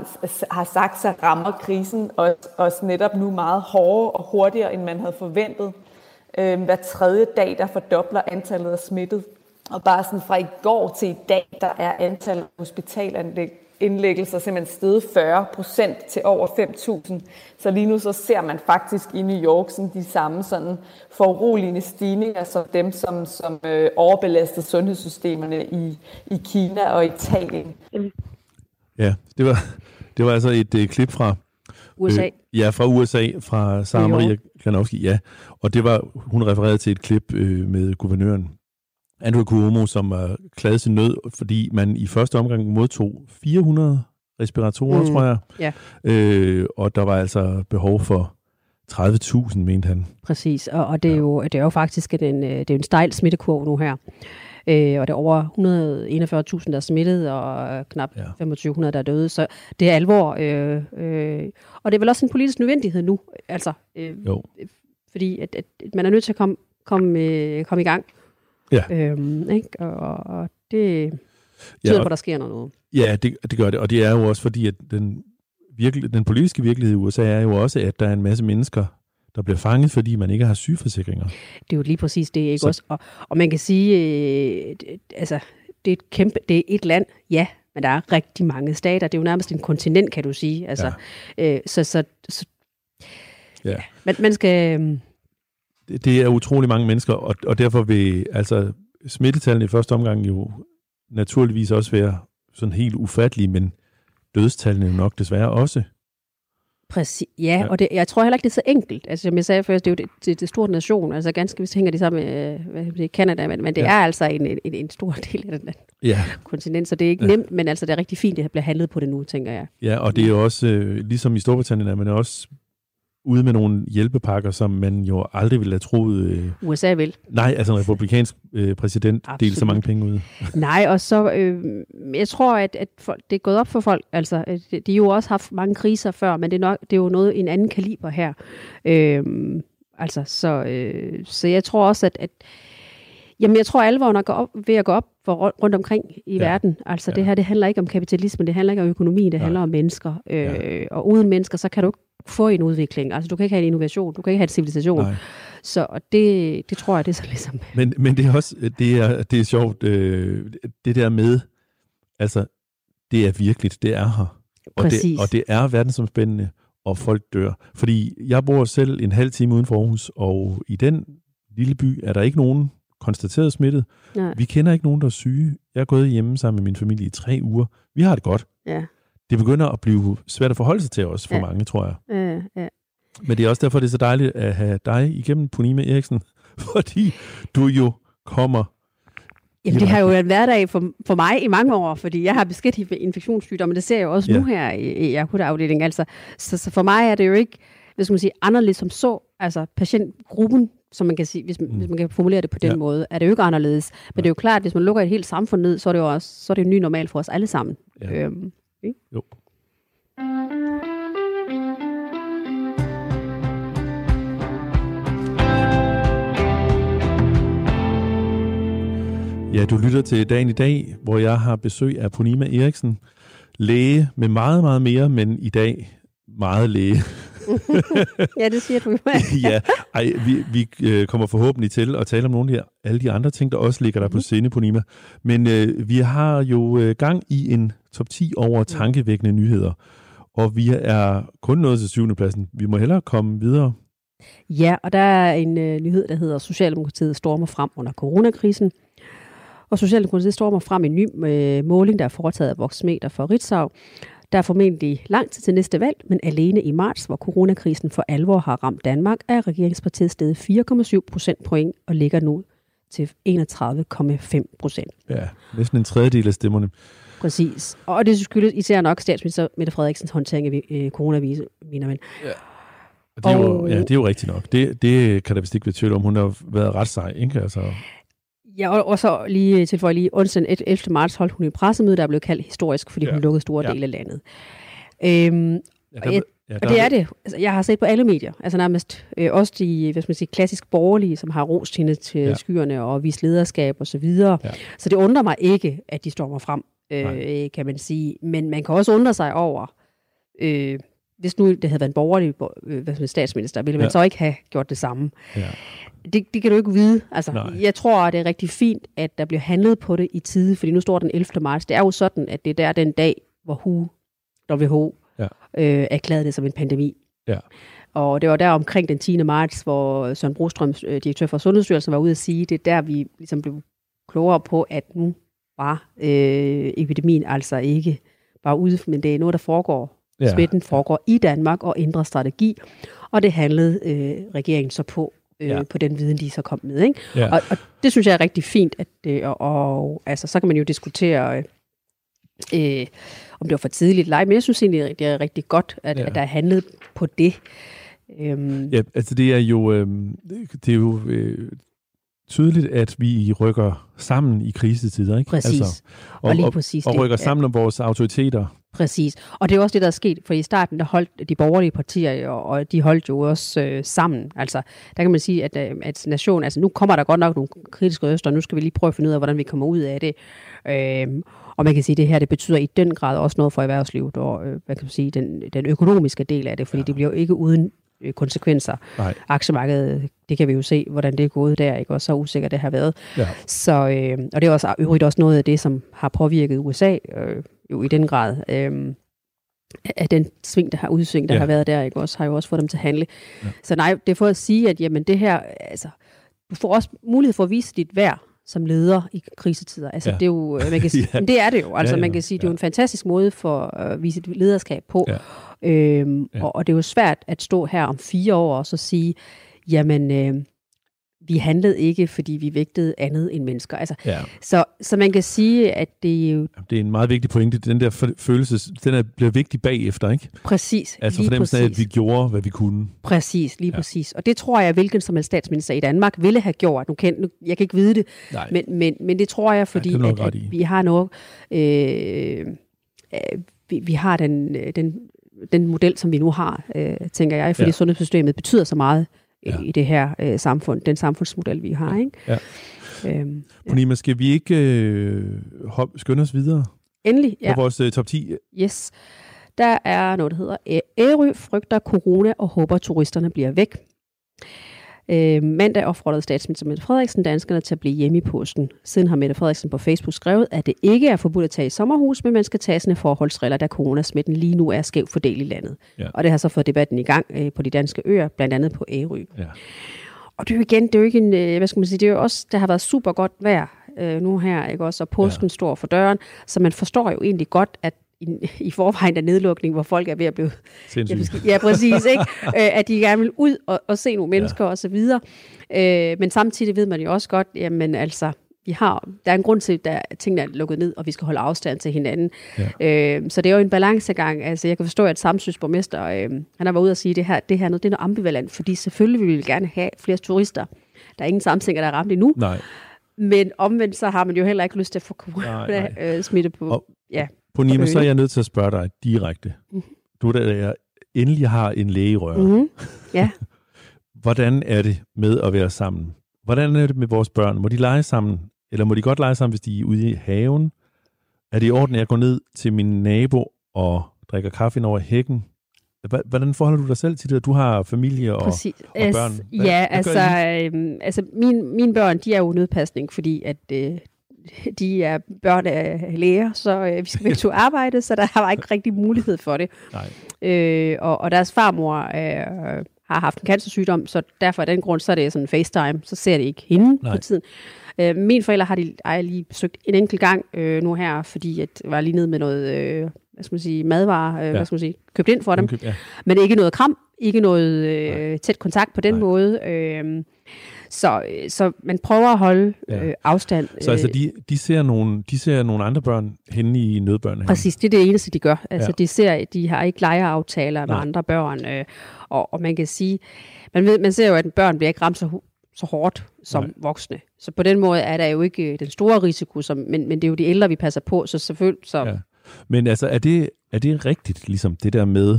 [SPEAKER 5] har sagt, så rammer krisen os, også netop nu meget hårdere og hurtigere, end man havde forventet. Øh, hver tredje dag, der fordobler antallet af smittet. Og bare sådan fra i går til i dag, der er antallet af hospitalanlæg indlæggelser simpelthen steget 40 procent til over 5.000. Så lige nu så ser man faktisk i New York sådan de samme sådan foruroligende stigninger som dem, som, som øh, overbelastede sundhedssystemerne i, i Kina og Italien.
[SPEAKER 2] Ja, det var, det var altså et øh, klip fra
[SPEAKER 3] USA.
[SPEAKER 2] Øh, ja, fra USA, fra
[SPEAKER 3] York.
[SPEAKER 2] Maria Granowski, ja. Og det var, hun refererede til et klip øh, med guvernøren Andrew Cuomo, som var klaget sin nød, fordi man i første omgang modtog 400 respiratorer,
[SPEAKER 3] Mm,
[SPEAKER 2] tror jeg.
[SPEAKER 3] ja.
[SPEAKER 2] Øh, og der var altså behov for 30.000, mente han.
[SPEAKER 3] Præcis, og, og det, er jo, det er jo faktisk en, øh, det er en stejl smittekurve nu her. Øh, og det er over 141.000, der er smittet, og knap
[SPEAKER 2] Ja.
[SPEAKER 3] ja. 2500, der er døde. Så det er alvor. Øh, øh, og det er vel også en politisk nødvendighed nu. Altså, øh,
[SPEAKER 2] Jo.
[SPEAKER 3] fordi at, at at man er nødt til at komme, komme, øh, komme i gang.
[SPEAKER 2] Ja.
[SPEAKER 3] Øhm, ikke? Og, og det tyder
[SPEAKER 2] Ja,
[SPEAKER 3] på,
[SPEAKER 2] og-
[SPEAKER 3] at der sker noget.
[SPEAKER 2] Ja, det, det gør det, og det er jo også fordi, at den, virkelig, den politiske virkelighed i USA er jo også, at der er en masse mennesker, der bliver fanget, fordi man ikke har sygeforsikringer.
[SPEAKER 3] Det er jo lige præcis det, ikke
[SPEAKER 2] Så-
[SPEAKER 3] også? Og, og man kan sige, øh, det- altså, det er et kæmpe, det er et land, ja, men der er rigtig mange stater. Det er jo nærmest en kontinent, kan du sige. Altså, ja. øh, så, så, så
[SPEAKER 2] Ja.
[SPEAKER 3] man, man skal, øh,
[SPEAKER 2] Det, er utrolig mange mennesker, og, og derfor vil altså smittetallene i første omgang jo naturligvis også være sådan helt ufattelige, men dødstallene jo nok desværre også.
[SPEAKER 3] Præcis, ja,
[SPEAKER 2] Ja.
[SPEAKER 3] og det, jeg tror heller ikke, det er så enkelt. Altså, som jeg sagde før, det er jo det, det, det store nation. Altså, ganske vist hænger de sammen med øh, hvad det, Canada, men, men det
[SPEAKER 2] Ja.
[SPEAKER 3] er altså en, en, en stor del af den
[SPEAKER 2] Ja,
[SPEAKER 3] kontinent, så det er ikke
[SPEAKER 2] Ja.
[SPEAKER 3] nemt, men altså, det er rigtig fint, at det bliver handlet på det nu, tænker jeg.
[SPEAKER 2] ja og det er jo også, øh, ligesom i Storbritannien, er man også ude med nogle hjælpepakker, som man jo aldrig ville have troet. Øh,
[SPEAKER 3] USA vil.
[SPEAKER 2] nej, altså en republikansk øh, præsident delte så
[SPEAKER 3] Absolut.
[SPEAKER 2] mange penge ud.
[SPEAKER 3] Nej, og så, øh, jeg tror, at, at folk, det er gået op for folk, altså, de, de har jo også haft mange kriser før, men det er, nok, det er jo noget en anden kaliber her. Øh, altså, så, øh, så jeg tror også, at, at Jamen, jeg tror, alvoren er op, ved at gå op for rundt, omkring i
[SPEAKER 2] Ja.
[SPEAKER 3] ja. verden. Altså,
[SPEAKER 2] Ja.
[SPEAKER 3] ja. det her, det handler ikke om kapitalisme, det handler ikke om økonomi, det
[SPEAKER 2] Nej.
[SPEAKER 3] handler om mennesker. Øh,
[SPEAKER 2] Ja.
[SPEAKER 3] Og uden mennesker, så kan du ikke få en udvikling. Altså, du kan ikke have en innovation, du kan ikke have en civilisation.
[SPEAKER 2] Nej.
[SPEAKER 3] Så og det, det tror jeg, det er så ligesom...
[SPEAKER 2] Men, men det er også det er, det er sjovt, øh, det der med, altså, det er virkeligt, det er her. Og det, og det er verdensomspændende, og folk dør. Fordi jeg bor selv en halv time uden for Aarhus, og i den lille by er der ikke nogen konstateret smittet.
[SPEAKER 3] Nej.
[SPEAKER 2] Vi kender ikke nogen, der er syge. Jeg er gået hjemme sammen med min familie i tre uger. Vi har det godt.
[SPEAKER 3] Ja,
[SPEAKER 2] Det begynder at blive svært at forholde sig til os for
[SPEAKER 3] Ja.
[SPEAKER 2] mange, tror jeg.
[SPEAKER 3] øh, ja.
[SPEAKER 2] Men det er også derfor, det er så dejligt at have dig igennem, Punima Eriksen, fordi du jo kommer
[SPEAKER 3] Jamen, det har jo været en hverdag for, for mig i mange år, fordi jeg har beskæftiget med infektionssygdomme, det ser jeg jo også
[SPEAKER 2] Ja.
[SPEAKER 3] ja. nu her i, i akutafdelingen. Altså, så, så for mig er det jo ikke, skal man sige, anderledes som så. Altså, patientgruppen, som man kan sige, hvis, mm. hvis man kan formulere det på den
[SPEAKER 2] Ja.
[SPEAKER 3] ja. måde, er det jo ikke anderledes. Men det er jo klart, at hvis man lukker et helt samfund ned, så er det jo også så er det jo ny normal for os alle sammen.
[SPEAKER 2] Ja.
[SPEAKER 3] Øhm,
[SPEAKER 2] Jo. Ja, du lytter til dagen i dag, hvor jeg har besøg af Punima Eriksen, læge med meget, meget mere, men i dag meget læge.
[SPEAKER 3] ja, det siger du
[SPEAKER 2] ja, ej, vi, vi øh, kommer forhåbentlig til at tale om nogle af de, alle de andre ting, der også ligger der på sinde, Punima. Men øh, vi har jo øh, gang i en top 10 over tankevækkende nyheder, og vi er kun nået til syvende pladsen. Vi må hellere komme videre.
[SPEAKER 3] Ja, og der er en øh, nyhed, der hedder, Socialdemokratiet stormer frem under coronakrisen. Og Socialdemokratiet stormer frem i en ny øh, måling, der er foretaget af Voxmeter for Ritzau. Der er formentlig lang tid til næste valg, men alene i marts, hvor coronakrisen for alvor har ramt Danmark, er regeringspartiet steget 4,7 procent point og ligger nu til 31,5 procent.
[SPEAKER 2] Ja, næsten en tredjedel af stemmerne.
[SPEAKER 3] Præcis. Og det skyldes især nok statsminister Mette Frederiksens håndtering af øh, coronavirus, mener man.
[SPEAKER 2] Og det er, jo,
[SPEAKER 3] Og-
[SPEAKER 2] ja, det er jo rigtigt nok. Det, det kan der vist ikke være tvivl om. Hun har været ret sej, ikke? Altså,
[SPEAKER 3] Ja, og, og så lige tilføje lige, onsdag den 11. marts holdt hun et pressemøde, der blev kaldt historisk, fordi
[SPEAKER 2] Ja.
[SPEAKER 3] hun lukkede store
[SPEAKER 2] Ja.
[SPEAKER 3] dele af landet. Øhm,
[SPEAKER 2] ja,
[SPEAKER 3] Og jeg-
[SPEAKER 2] ja,
[SPEAKER 3] og det er det. Altså, jeg har set på alle medier, altså nærmest øh, også de hvad skal man sige, klassisk borgerlige, som har rost hende til
[SPEAKER 2] Ja.
[SPEAKER 3] skyerne og vist lederskab og så videre.
[SPEAKER 2] Ja.
[SPEAKER 3] Så det undrer mig ikke, at de stormer frem,
[SPEAKER 2] Nej.
[SPEAKER 3] øh, kan man sige. Men man kan også undre sig over, øh, hvis nu det havde været en borgerlig bo- øh, statsminister, ville man
[SPEAKER 2] Ja.
[SPEAKER 3] så ikke have gjort det samme?
[SPEAKER 2] Ja.
[SPEAKER 3] Det, det kan du ikke vide. Altså,
[SPEAKER 2] Nej.
[SPEAKER 3] jeg tror, det er rigtig fint, at der bliver handlet på det i tide, fordi nu står den 11. marts. Det er jo sådan, at det er der den dag, hvor WHO, WHO
[SPEAKER 2] Ja.
[SPEAKER 3] øh, erklærede det som en pandemi.
[SPEAKER 2] Ja.
[SPEAKER 3] Og det var der omkring den 10. marts, hvor Søren Brostrøm, øh, direktør for Sundhedsstyrelsen, var ude at sige, det er der, vi ligesom blev klogere på, at nu var øh, epidemien altså ikke bare ude, men det er noget, der foregår.
[SPEAKER 2] Ja.
[SPEAKER 3] Smitten foregår i Danmark og ændrer strategi. Og det handlede øh, regeringen så på, øh,
[SPEAKER 2] Ja.
[SPEAKER 3] på den viden, de så kom med. Ikke?
[SPEAKER 2] Ja.
[SPEAKER 3] Og, og det synes jeg er rigtig fint, at, øh, og, og altså, så kan man jo diskutere, øh, øh, om det var for tidligt eller men jeg synes egentlig, det er rigtig godt, at,
[SPEAKER 2] Ja.
[SPEAKER 3] at der er handlet på det. Øhm,
[SPEAKER 2] Ja, altså det er jo, øh, det er jo øh, tydeligt, at vi rykker sammen i krisetider, ikke?
[SPEAKER 3] Præcis.
[SPEAKER 2] Altså,
[SPEAKER 3] og, og lige præcis
[SPEAKER 2] og
[SPEAKER 3] det.
[SPEAKER 2] rykker
[SPEAKER 3] Ja.
[SPEAKER 2] sammen om vores autoriteter.
[SPEAKER 3] Præcis. Og det er også det, der er sket, for i starten, der holdt de borgerlige partier, jo, og de holdt jo også øh, sammen. Altså, der kan man sige, at, øh, at nation, altså nu kommer der godt nok nogle kritiske røster, og nu skal vi lige prøve at finde ud af, hvordan vi kommer ud af det. Øhm, og man kan sige, at det her, det betyder i den grad også noget for erhvervslivet, og øh, hvad kan man sige, den, den økonomiske del af det, fordi ja. det bliver jo ikke uden øh, konsekvenser.
[SPEAKER 2] Nej.
[SPEAKER 3] Aktiemarkedet, det kan vi jo se, hvordan det er gået der, ikke? og så usikkert det har været.
[SPEAKER 2] Ja.
[SPEAKER 3] Så, øh, og det er også øvrigt også noget af det, som har påvirket USA øh, jo i den grad. Øh, at den sving, der har udsving, der
[SPEAKER 2] Ja.
[SPEAKER 3] har været der, ikke? Også, har jo også fået dem til at handle.
[SPEAKER 2] Ja.
[SPEAKER 3] Så nej, det er for at sige, at jamen, det her, altså, du får også mulighed for at vise dit værd som leder i krisetider. Altså,
[SPEAKER 2] Ja.
[SPEAKER 3] det er jo, øh, man kan sige,
[SPEAKER 2] Ja.
[SPEAKER 3] det er det jo. Altså,
[SPEAKER 2] Ja,
[SPEAKER 3] man kan sige, det er jo en fantastisk måde for at vise et lederskab på.
[SPEAKER 2] Ja.
[SPEAKER 3] Øhm,
[SPEAKER 2] Ja.
[SPEAKER 3] ja. og, og det er jo svært at stå her om fire år og så sige, jamen, øh, vi handlede ikke, fordi vi vægtede andet end mennesker. Altså,
[SPEAKER 2] Ja.
[SPEAKER 3] så, så man kan sige, at det er jo
[SPEAKER 2] Det er en meget vigtig pointe. Den der fø- følelse, den er, bliver vigtig bagefter, ikke?
[SPEAKER 3] præcis,
[SPEAKER 2] Altså
[SPEAKER 3] lige
[SPEAKER 2] fornemmelsen af,
[SPEAKER 3] præcis.
[SPEAKER 2] at vi gjorde, hvad vi kunne.
[SPEAKER 3] Præcis, lige
[SPEAKER 2] Ja.
[SPEAKER 3] ja. præcis. Og det tror jeg, hvilken som helst statsminister i Danmark ville have gjort. Nu kan, nu, jeg kan ikke vide det,
[SPEAKER 2] Nej.
[SPEAKER 3] men, men, men det tror jeg, fordi
[SPEAKER 2] nok
[SPEAKER 3] at, at vi har noget, øh, øh, vi, vi har den, øh, den, den model, som vi nu har, øh, tænker jeg, fordi
[SPEAKER 2] Ja.
[SPEAKER 3] ja. sundhedssystemet betyder så meget
[SPEAKER 2] Ja.
[SPEAKER 3] ja. i det her øh, samfund, den samfundsmodel, vi har. Ikke?
[SPEAKER 2] Ja.
[SPEAKER 3] Øhm,
[SPEAKER 2] Punima, skal vi ikke øh, hop, skynde os videre
[SPEAKER 3] endelig,
[SPEAKER 2] ja.
[SPEAKER 3] ja.
[SPEAKER 2] på vores øh, top 10?
[SPEAKER 3] Yes. Der er noget, der hedder Ærø frygter corona og håber, turisterne bliver væk. Øh, mandag opfordrede statsminister Mette Frederiksen danskerne til at blive hjemme i påsken. Siden har Mette Frederiksen på Facebook skrevet, at det ikke er forbudt at tage i sommerhus, men man skal tage sine forholdsregler, da coronasmitten lige nu er skævt fordelt i landet.
[SPEAKER 2] Ja.
[SPEAKER 3] Og det har så fået debatten i gang øh, på de danske øer, blandt andet på Ærø.
[SPEAKER 2] Ja.
[SPEAKER 3] Og det er jo igen, det er jo ikke en, øh, hvad skal man sige, det er jo også, der har været super godt vejr øh, nu her, ikke også, og påsken ja. står for døren, så man forstår jo egentlig godt, at i, i forvejen af nedlukning, hvor folk er ved at blive
[SPEAKER 2] Sindssygt.
[SPEAKER 3] Ja, præcis. Ikke? Øh, at de gerne vil ud og, og se nogle mennesker ja. og så videre. Øh, men samtidig ved man jo også godt, jamen altså, vi har, der er en grund til, at tingene er lukket ned, og vi skal holde afstand til hinanden. Ja. Øh, så det er jo en balancegang. Altså, jeg kan forstå, at Samsøs borgmester, øh, han har været ude og sige, at det her, det her er noget, det er noget ambivalent, fordi selvfølgelig vil vi gerne have flere turister. Der er ingen samsinger, der er ramt endnu.
[SPEAKER 2] Nej.
[SPEAKER 3] Men omvendt, så har man jo heller ikke lyst til at få corona-smitte på.
[SPEAKER 2] Og-
[SPEAKER 3] ja.
[SPEAKER 2] Punima,
[SPEAKER 3] Og
[SPEAKER 2] så er jeg nødt til at spørge dig direkte. Du der jeg endelig har en læge i røret.
[SPEAKER 3] Mm-hmm. Ja.
[SPEAKER 2] Hvordan er det med at være sammen? Hvordan er det med vores børn? Må de lege sammen? Eller må de godt lege sammen, hvis de er ude i haven? Er det i orden, at jeg går ned til min nabo og drikker kaffe ind over hækken? Hvordan forholder du dig selv til det? Du har familie og...
[SPEAKER 3] Præcis.
[SPEAKER 2] og børn. Hvad-
[SPEAKER 3] ja,
[SPEAKER 2] hvad
[SPEAKER 3] altså, øhm, altså min, mine børn, de er jo nødpasning, fordi at øh, de er børn af læger, så øh, vi skal begge to arbejde, så der var ikke rigtig mulighed for det.
[SPEAKER 2] Nej.
[SPEAKER 3] Øh, og, og deres farmor øh, har haft en cancersygdom, så derfor af den grund, så er det sådan FaceTime, så ser det ikke hende
[SPEAKER 2] Nej.
[SPEAKER 3] På tiden. Øh, mine forældre har de ej, lige besøgt en enkelt gang øh, nu her, fordi at jeg var lige nede med noget, øh, hvad skal man sige, madvarer, øh,
[SPEAKER 2] Ja.
[SPEAKER 3] hvad skal man sige, købt ind for dem.
[SPEAKER 2] Indkøb, Ja.
[SPEAKER 3] Men ikke noget kram, ikke noget øh, tæt kontakt på den.
[SPEAKER 2] Nej.
[SPEAKER 3] måde. Øh, så, øh, så man prøver at holde
[SPEAKER 2] Ja.
[SPEAKER 3] øh, afstand.
[SPEAKER 2] Så altså,
[SPEAKER 3] øh,
[SPEAKER 2] de, de, ser nogle, de ser nogle andre børn henne i nødbørnehaven?
[SPEAKER 3] Præcis, det er det eneste, de gør. Altså,
[SPEAKER 2] Ja.
[SPEAKER 3] de, ser, de har ikke legeaftaler med
[SPEAKER 2] Nej.
[SPEAKER 3] andre børn. Øh, og, og man kan sige, man, ved, man ser jo, at børn bliver ikke ramt så, så hårdt som
[SPEAKER 2] Nej.
[SPEAKER 3] Voksne. Så på den måde er der jo ikke øh, den store risiko, som, men, men det er jo de ældre, vi passer på, så selvfølgelig... Så,
[SPEAKER 2] ja. Men altså, er det, er det rigtigt, ligesom det der med,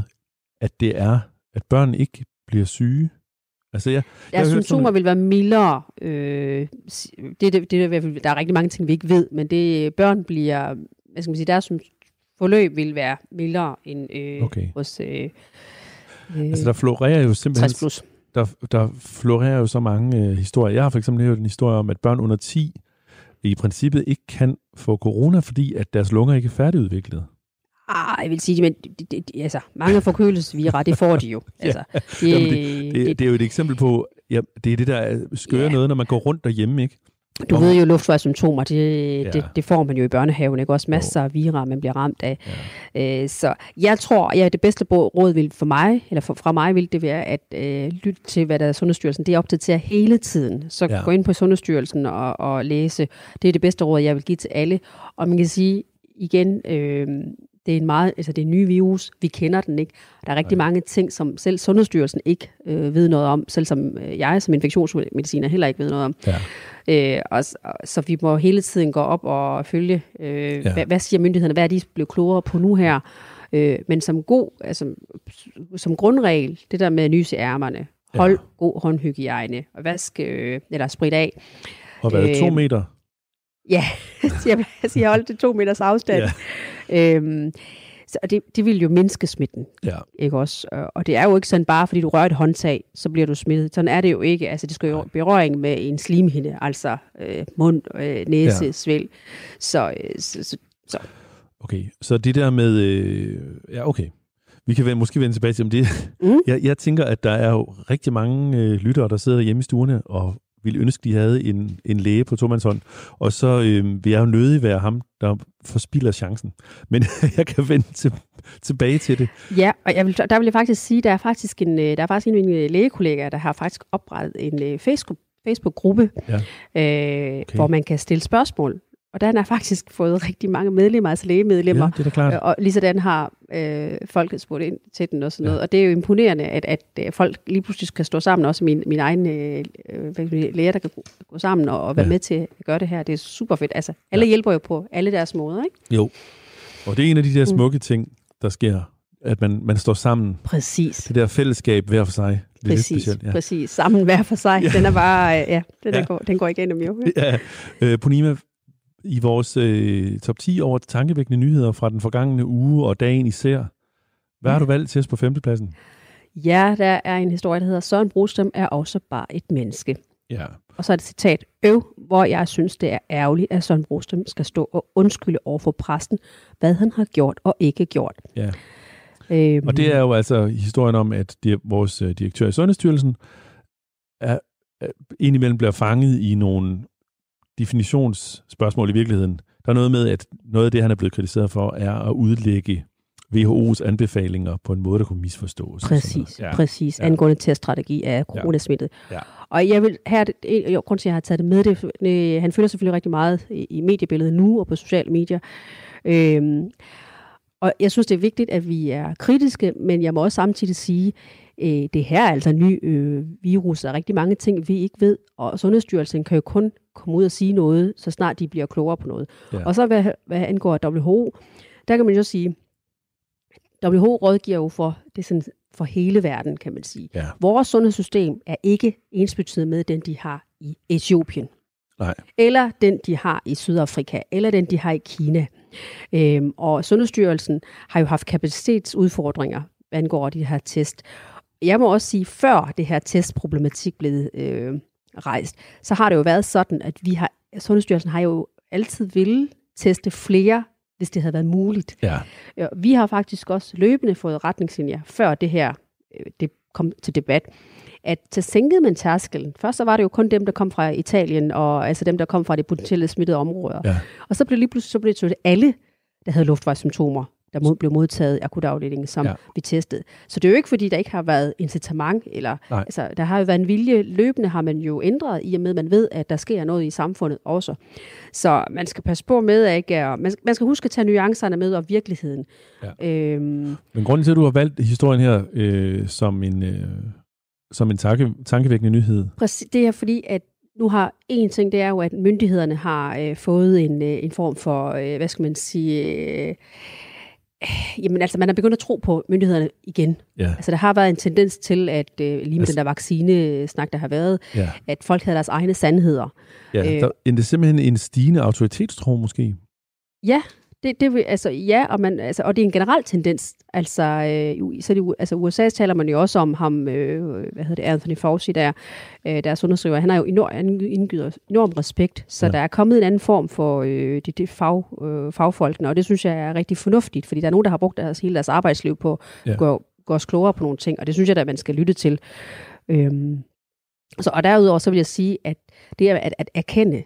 [SPEAKER 2] at det er, at børn ikke bliver syge? Altså, jeg,
[SPEAKER 3] Ja,
[SPEAKER 2] hørt
[SPEAKER 3] symptomer
[SPEAKER 2] sådan-
[SPEAKER 3] vil være mildere. Øh, det, det, det, er der er rigtig mange ting, vi ikke ved, men det børn bliver, hvad skal man sige, deres forløb vil være mildere end øh,
[SPEAKER 2] Okay.
[SPEAKER 3] hos øh, øh,
[SPEAKER 2] Altså, der florerer jo simpelthen
[SPEAKER 3] 60 plus.
[SPEAKER 2] der, der florerer jo så mange øh, historier. Jeg har for eksempel hørt en historie om, at børn under 10 i princippet ikke kan få corona, fordi at deres lunger ikke er færdigudviklet.
[SPEAKER 3] Ah, jeg vil sige, men de, de, de, altså, mange forkølelsesvira, det får de jo. Altså, det,
[SPEAKER 2] Jamen, det, det, det er jo et eksempel på, ja, det er det, der er skøre
[SPEAKER 3] Ja.
[SPEAKER 2] noget, når man går rundt derhjemme, ikke?
[SPEAKER 3] Du ved jo, luftvejssymptomer, det,
[SPEAKER 2] Ja.
[SPEAKER 3] ja. det, det får man jo i børnehaven, ikke? Også masser af vira, man bliver ramt af. Ja. Øh, så jeg tror, ja, det bedste råd vil for mig, eller for, fra mig vil det være, at øh, lytte til, hvad der er Sundhedsstyrelsen. Det er opdateret hele tiden. Så
[SPEAKER 2] Ja.
[SPEAKER 3] ja. gå ind på Sundhedsstyrelsen og, og læse. Det er det bedste råd, jeg vil give til alle. Og man kan sige igen, øh, det er en meget, altså det er en ny virus, vi kender den ikke. Der er rigtig mange ting, som selv Sundhedsstyrelsen ikke øh, ved noget om, selv som øh, jeg som infektionsmediciner heller ikke ved noget om.
[SPEAKER 2] Ja.
[SPEAKER 3] Øh, og, og, så vi må hele tiden gå op og følge, øh,
[SPEAKER 2] Ja.
[SPEAKER 3] hvad, hvad siger myndighederne, hvad er de blevet klogere på nu her. Øh, men som god, altså, som grundregel, det der med at nyse ærmerne, hold
[SPEAKER 2] Ja.
[SPEAKER 3] god håndhygiejne, og vask, øh, eller sprit af.
[SPEAKER 2] Og er det, to
[SPEAKER 3] Øh,
[SPEAKER 2] meter?
[SPEAKER 3] Ja, jeg vil sige, hold til to meters afstand. Ja. Øhm, så og det, det vil jo mindske smitten,
[SPEAKER 2] Ja.
[SPEAKER 3] ikke også? Og- det er jo ikke sådan, bare fordi du rører et håndtag, så bliver du smittet. Sådan er det jo ikke. Altså, det skal jo berøring med en slimhinde, altså øh, mund, øh, næse,
[SPEAKER 2] Ja.
[SPEAKER 3] svæl. Så, øh, så, så, så
[SPEAKER 2] Okay, så det der med... Øh, ja, okay. Vi kan måske vende tilbage til om det.
[SPEAKER 3] Mm.
[SPEAKER 2] Jeg, jeg tænker, at der er jo rigtig mange øh, lyttere, der sidder hjemme i stuerne og ville ønske, de havde en, en læge på tomandshånd. Og så øh, vil jeg jo nødig være ham, der forspilder chancen. Men jeg kan vende til, tilbage til det.
[SPEAKER 3] Ja, og jeg vil, der vil jeg faktisk sige, der er faktisk en, øh, der er faktisk en af mine lægekollegaer, der har faktisk oprettet en øh, Facebook, Facebook-gruppe,
[SPEAKER 2] Ja.
[SPEAKER 3] øh, okay. hvor man kan stille spørgsmål. Og der har faktisk fået rigtig mange medlemmer, altså lægemedlemmer.
[SPEAKER 2] Ja, det er da klart.
[SPEAKER 3] Øh, Og lige sådan har øh, folk spurgt ind til den og sådan noget. Og det er jo imponerende, at, at øh, folk lige pludselig kan stå sammen, også min, min egen øh, øh, læger, der kan gå, gå sammen og, og være
[SPEAKER 2] Ja.
[SPEAKER 3] med til at gøre det her. Det er super fedt. Altså, alle ja. hjælper jo på alle deres måder, ikke?
[SPEAKER 2] Jo. Og det er en af de
[SPEAKER 3] Mm.
[SPEAKER 2] der smukke ting, der sker, at man, man står sammen.
[SPEAKER 3] Præcis.
[SPEAKER 2] Det der fællesskab hver for sig. Det er lidt
[SPEAKER 3] Præcis,
[SPEAKER 2] specielt.
[SPEAKER 3] ja. præcis. Sammen hver for sig.
[SPEAKER 2] Ja.
[SPEAKER 3] Den er bare, ja, den,
[SPEAKER 2] Ja.
[SPEAKER 3] ja. Går, den går igennem jo.
[SPEAKER 2] Ja, øh, Punima, i vores øh, top 10 over tankevækkende nyheder fra den forgangne uge og dagen især, hvad har du valgt til os på femtepladsen?
[SPEAKER 3] Ja, der er en historie, der hedder, Søren Brostrøm er også bare et menneske.
[SPEAKER 2] Ja.
[SPEAKER 3] Og så er det et citat, øv, hvor jeg synes, det er ærgerligt, at Søren Brostrøm skal stå og undskylde over for præsten, hvad han har gjort og ikke gjort.
[SPEAKER 2] ja.
[SPEAKER 3] Øhm,
[SPEAKER 2] Og det er jo altså historien om, at de, vores øh, direktør i Sundhedsstyrelsen er, er indimellem bliver fanget i nogle definitionsspørgsmål i virkeligheden. Der er noget med, at noget af det, han er blevet kritiseret for, er at udlægge WHO's anbefalinger på en måde, der kunne misforstås. og
[SPEAKER 3] Præcis, ja. præcis.
[SPEAKER 2] Ja.
[SPEAKER 3] Angående teststrategi af coronasmittet.
[SPEAKER 2] Ja.
[SPEAKER 3] Og jeg vil her, jo, grund til, at jeg har taget det med, det, han følger selvfølgelig rigtig meget i, i mediebilledet nu og på sociale medier. Øhm, og jeg synes, det er vigtigt, at vi er kritiske, men jeg må også samtidig sige, øh, det her er altså en ny øh, virus, er rigtig mange ting, vi ikke ved, og Sundhedsstyrelsen kan jo kun komme ud og sige noget, så snart de bliver klogere på noget.
[SPEAKER 2] Ja.
[SPEAKER 3] Og så hvad, hvad angår WHO, der kan man jo sige, WHO rådgiver jo for, det er sådan, for hele verden, kan man sige.
[SPEAKER 2] Ja.
[SPEAKER 3] Vores sundhedssystem er ikke ensbetydende med den, de har i Etiopien.
[SPEAKER 2] Nej.
[SPEAKER 3] Eller den, de har i Sydafrika, eller den, de har i Kina. Øhm, og Sundhedsstyrelsen har jo haft kapacitetsudfordringer, angår de her test. Jeg må også sige, før det her testproblematik blev øh, rejst, så har det jo været sådan, at vi har, Sundhedsstyrelsen har jo altid ville teste flere, hvis det havde været muligt.
[SPEAKER 2] Ja.
[SPEAKER 3] Ja, Vi har faktisk også løbende fået retningslinjer, før det her øh, det kom til debat, at så sænkede man tærskelen. Først så var det jo kun dem, der kom fra Italien, og altså dem, der kom fra de potentielle smittede områder.
[SPEAKER 2] Ja.
[SPEAKER 3] Og så blev lige pludselig så blev det alle, der havde luftvejssymptomer, der mod, blev modtaget i akutafdelingen, som
[SPEAKER 2] Ja.
[SPEAKER 3] vi testede. Så det er jo ikke, fordi der ikke har været incitament, eller
[SPEAKER 2] Nej.
[SPEAKER 3] altså, der har jo været en vilje. Løbende har man jo ændret, i og med, at man ved, at der sker noget i samfundet også. Så man skal passe på med, at ikke, man, skal, man skal huske at tage nuancerne med og virkeligheden.
[SPEAKER 2] Ja.
[SPEAKER 3] Øhm,
[SPEAKER 2] Men grunden til, at du har valgt historien her øh, som en, øh, som en tanke, tankevækkende nyhed,
[SPEAKER 3] Præcis, det er fordi, at nu har en ting, det er jo, at myndighederne har øh, fået en, øh, en form for, øh, hvad skal man sige, øh, jamen altså, man er begyndt at tro på myndighederne igen.
[SPEAKER 2] ja,
[SPEAKER 3] Altså, der har været en tendens til, at øh, lige med
[SPEAKER 2] Altså-
[SPEAKER 3] den der vaccinesnak, der har været,
[SPEAKER 2] ja,
[SPEAKER 3] at folk havde deres egne sandheder.
[SPEAKER 2] ja
[SPEAKER 3] Øh.
[SPEAKER 2] der, det er simpelthen en stigende autoritetstro måske.
[SPEAKER 3] Ja, Det, det vil, altså, ja, og, man, altså, og det er en generel tendens. Altså, øh, så det, altså USA taler man jo også om ham, øh, hvad hedder det, Anthony Fauci, der, øh, deres undersøger. Han har jo enorm, indgyder enorm respekt, så ja. der er kommet en anden form for øh, det, det fag, øh, fagfolkene, og det synes jeg er rigtig fornuftigt, fordi der er nogen, der har brugt deres, hele deres arbejdsliv på ja. at gå, gå os klogere på nogle ting, og det synes jeg da, man skal lytte til. Øhm, så, og derudover så vil jeg sige, at det er at, at erkende,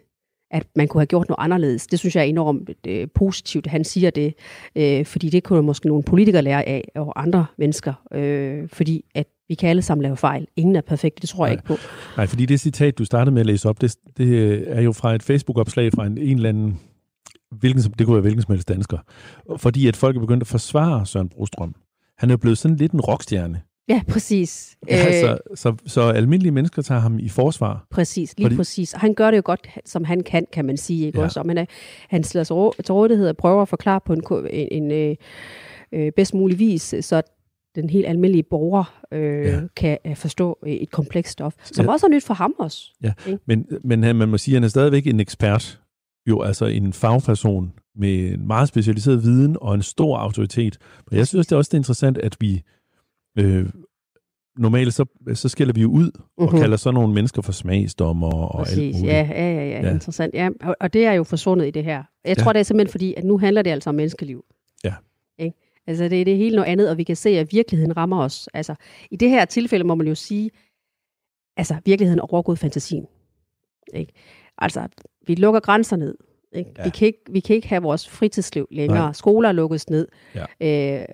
[SPEAKER 3] at man kunne have gjort noget anderledes. Det synes jeg er enormt øh, positivt, at han siger det, øh, fordi det kunne måske nogle politikere lære af, og andre mennesker, øh, fordi at vi kan alle sammen lave fejl. Ingen er perfekt, det tror jeg
[SPEAKER 2] Nej.
[SPEAKER 3] ikke på.
[SPEAKER 2] Nej, fordi det citat, du startede med at læse op, det, det er jo fra et Facebook-opslag fra en, en eller anden, hvilken, som- det kunne være hvilken som helst dansker, fordi at folk er begyndt at forsvare Søren Brostrøm. Han er blevet sådan lidt en rockstjerne.
[SPEAKER 3] Ja, præcis.
[SPEAKER 2] Øh, altså, så, så almindelige mennesker tager ham i forsvar.
[SPEAKER 3] Præcis, lige
[SPEAKER 2] Fordi-
[SPEAKER 3] præcis. Han gør det jo godt, som han kan, kan man sige. Ikke?
[SPEAKER 2] Ja.
[SPEAKER 3] Ja. Også, om han, er, han stiller sig til rådighed og prøver at forklare på en, en, en øh, øh, bedst mulig vis, så den helt almindelige borger øh,
[SPEAKER 2] Ja.
[SPEAKER 3] ja. kan øh, forstå øh, et komplekst stof, som
[SPEAKER 2] Ja.
[SPEAKER 3] også er nyt for ham også.
[SPEAKER 2] Men, men han, man må sige, at han er stadigvæk en ekspert. Jo, altså en fagperson med en meget specialiseret viden og en stor autoritet. Og jeg synes det er også det er interessant, at vi øh, normalt så, så skiller vi jo ud og
[SPEAKER 3] Mhm.
[SPEAKER 2] kalder sådan nogle mennesker for smagsdommer og alt
[SPEAKER 3] Præcis,
[SPEAKER 2] muligt.
[SPEAKER 3] ja, ja, ja, ja, interessant. Ja, og, og det er jo forsvundet i det her. Jeg
[SPEAKER 2] Ja.
[SPEAKER 3] tror, det er simpelthen fordi, at nu handler det altså om menneskeliv.
[SPEAKER 2] Ja.
[SPEAKER 3] Ikke? Altså, det, det er helt noget andet, og vi kan se, at virkeligheden rammer os. Altså, i det her tilfælde må man jo sige, altså, virkeligheden er overgået fantasien. Ikke? Altså, vi lukker grænser ned. Ikke?
[SPEAKER 2] Ja.
[SPEAKER 3] Vi, kan ikke, vi kan ikke have vores fritidsliv længere.
[SPEAKER 2] Nej.
[SPEAKER 3] Skoler lukkes ned. Ja. Øh,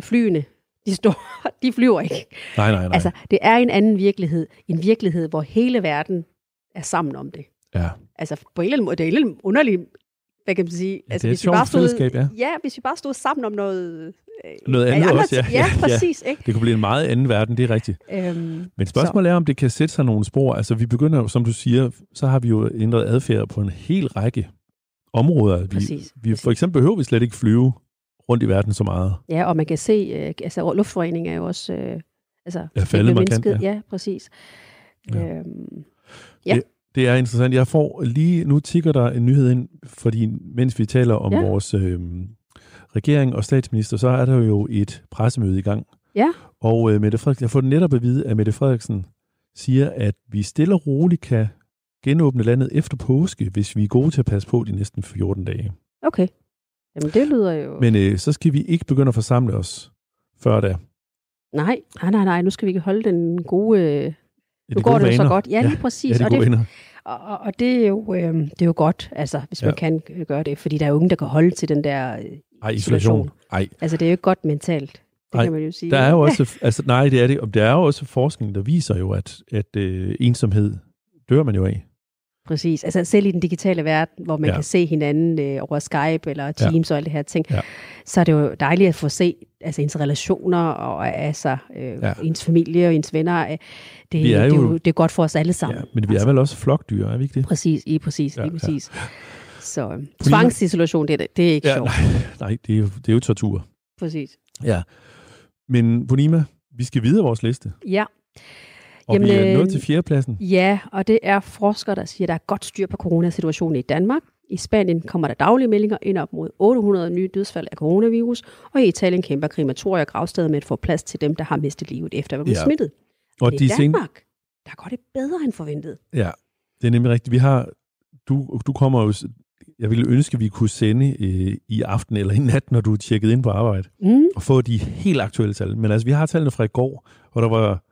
[SPEAKER 3] flyene, de, står, de flyver ikke.
[SPEAKER 2] Nej, nej, nej.
[SPEAKER 3] Altså, det er en anden virkelighed. En virkelighed, hvor hele verden er sammen om det.
[SPEAKER 2] ja.
[SPEAKER 3] Altså, på en eller anden måde, det er en eller anden underlig, hvad kan man sige?
[SPEAKER 2] Ja,
[SPEAKER 3] altså,
[SPEAKER 2] det er et sjovt fællesskab, ja.
[SPEAKER 3] Ja, hvis vi bare stod sammen om noget... øh,
[SPEAKER 2] Noget andet
[SPEAKER 3] andre
[SPEAKER 2] også, ja.
[SPEAKER 3] Ja,
[SPEAKER 2] Ja, ja.
[SPEAKER 3] præcis, ikke?
[SPEAKER 2] Det kunne blive en meget anden verden, det er rigtigt.
[SPEAKER 3] Øhm,
[SPEAKER 2] Men spørgsmålet er, om det kan sætte sig nogle spor. Altså, vi begynder jo, som du siger, så har vi jo ændret adfærd på en hel række områder. Vi,
[SPEAKER 3] Præcis,
[SPEAKER 2] vi,
[SPEAKER 3] præcis.
[SPEAKER 2] for eksempel behøver vi slet ikke flyve rundt i verden så meget.
[SPEAKER 3] ja, og man kan se, øh, altså luftforurening er jo også... Øh, altså,
[SPEAKER 2] Ja, faldet
[SPEAKER 3] det er
[SPEAKER 2] markant, ja.
[SPEAKER 3] Ja, præcis.
[SPEAKER 2] Ja.
[SPEAKER 3] Øhm, Ja.
[SPEAKER 2] Det, det er interessant. Jeg får lige, nu tigger der en nyhed ind, fordi mens vi taler om. Ja. vores øh, regering og statsminister, så er der jo et pressemøde i gang.
[SPEAKER 3] Ja.
[SPEAKER 2] Og øh, Mette Frederiksen, jeg får netop at vide, at Mette Frederiksen siger, at vi stille og roligt kan genåbne landet efter påske, hvis vi er gode til at passe på de næsten 14 dage.
[SPEAKER 3] okay. Jamen, det lyder jo...
[SPEAKER 2] Men øh, så skal vi ikke begynde at forsamle os før da.
[SPEAKER 3] Nej, nej, nej, nej, nu skal vi ikke holde den gode... Øh,
[SPEAKER 2] Ja,
[SPEAKER 3] nu går det jo så godt. Ja, lige
[SPEAKER 2] Ja,
[SPEAKER 3] præcis.
[SPEAKER 2] Ja, de
[SPEAKER 3] og, det, og, og, det, er jo, øh, det er jo godt, altså, hvis
[SPEAKER 2] Ja.
[SPEAKER 3] man kan gøre det, fordi der er jo ingen, der kan holde til den der... Øh,
[SPEAKER 2] Ej, isolation. Ej,
[SPEAKER 3] altså, det er jo ikke godt mentalt. Det
[SPEAKER 2] Nej,
[SPEAKER 3] kan man jo sige.
[SPEAKER 2] der er jo også, altså nej, det er det, og der er jo også forskning, der viser jo, at, at øh, ensomhed dør man jo af.
[SPEAKER 3] Præcis. Altså selv i den digitale verden, hvor man
[SPEAKER 2] Ja.
[SPEAKER 3] ja. kan se hinanden øh, over Skype eller Teams ja. og alle det her ting,
[SPEAKER 2] Ja.
[SPEAKER 3] så er det jo dejligt at få se altså, ens relationer og altså, øh,
[SPEAKER 2] Ja.
[SPEAKER 3] ja. ens familie og ens venner. Øh, Det,
[SPEAKER 2] Vi er
[SPEAKER 3] det, er
[SPEAKER 2] jo-
[SPEAKER 3] jo, det er godt for os alle sammen.
[SPEAKER 2] Ja, men vi er vel også flokdyr, er vi ikke det?
[SPEAKER 3] Præcis, lige præcis,
[SPEAKER 2] Ja, ja.
[SPEAKER 3] præcis. Så øh, tvangsisolation, det, er det, det er ikke
[SPEAKER 2] Ja,
[SPEAKER 3] sjovt.
[SPEAKER 2] nej, nej det, er jo, det er jo tortur.
[SPEAKER 3] Præcis.
[SPEAKER 2] Ja. Men Bonima, vi skal videre vores liste.
[SPEAKER 3] Ja.
[SPEAKER 2] Og
[SPEAKER 3] Jamen,
[SPEAKER 2] vi er nået
[SPEAKER 3] øh,
[SPEAKER 2] til fjerdepladsen.
[SPEAKER 3] Ja, og det er forskere, der siger, at der er godt styr på coronasituationen i Danmark. I Spanien kommer der daglige meldinger ind op mod 800 nye dødsfald af coronavirus, og i Italien kæmper krematorier og gravsteder med at få plads til dem, der har mistet livet efter at være blevet
[SPEAKER 2] Ja.
[SPEAKER 3] smittet.
[SPEAKER 2] Og de
[SPEAKER 3] i Danmark, der går det bedre end forventet.
[SPEAKER 2] ja, det er nemlig rigtigt. Vi har, du, du kommer jo, jeg ville ønske, at vi kunne sende øh, i aften eller i nat, når du er tjekket ind på arbejde,
[SPEAKER 3] Mm,
[SPEAKER 2] og få de helt aktuelle tal. Men altså, vi har tallene fra i går, hvor der var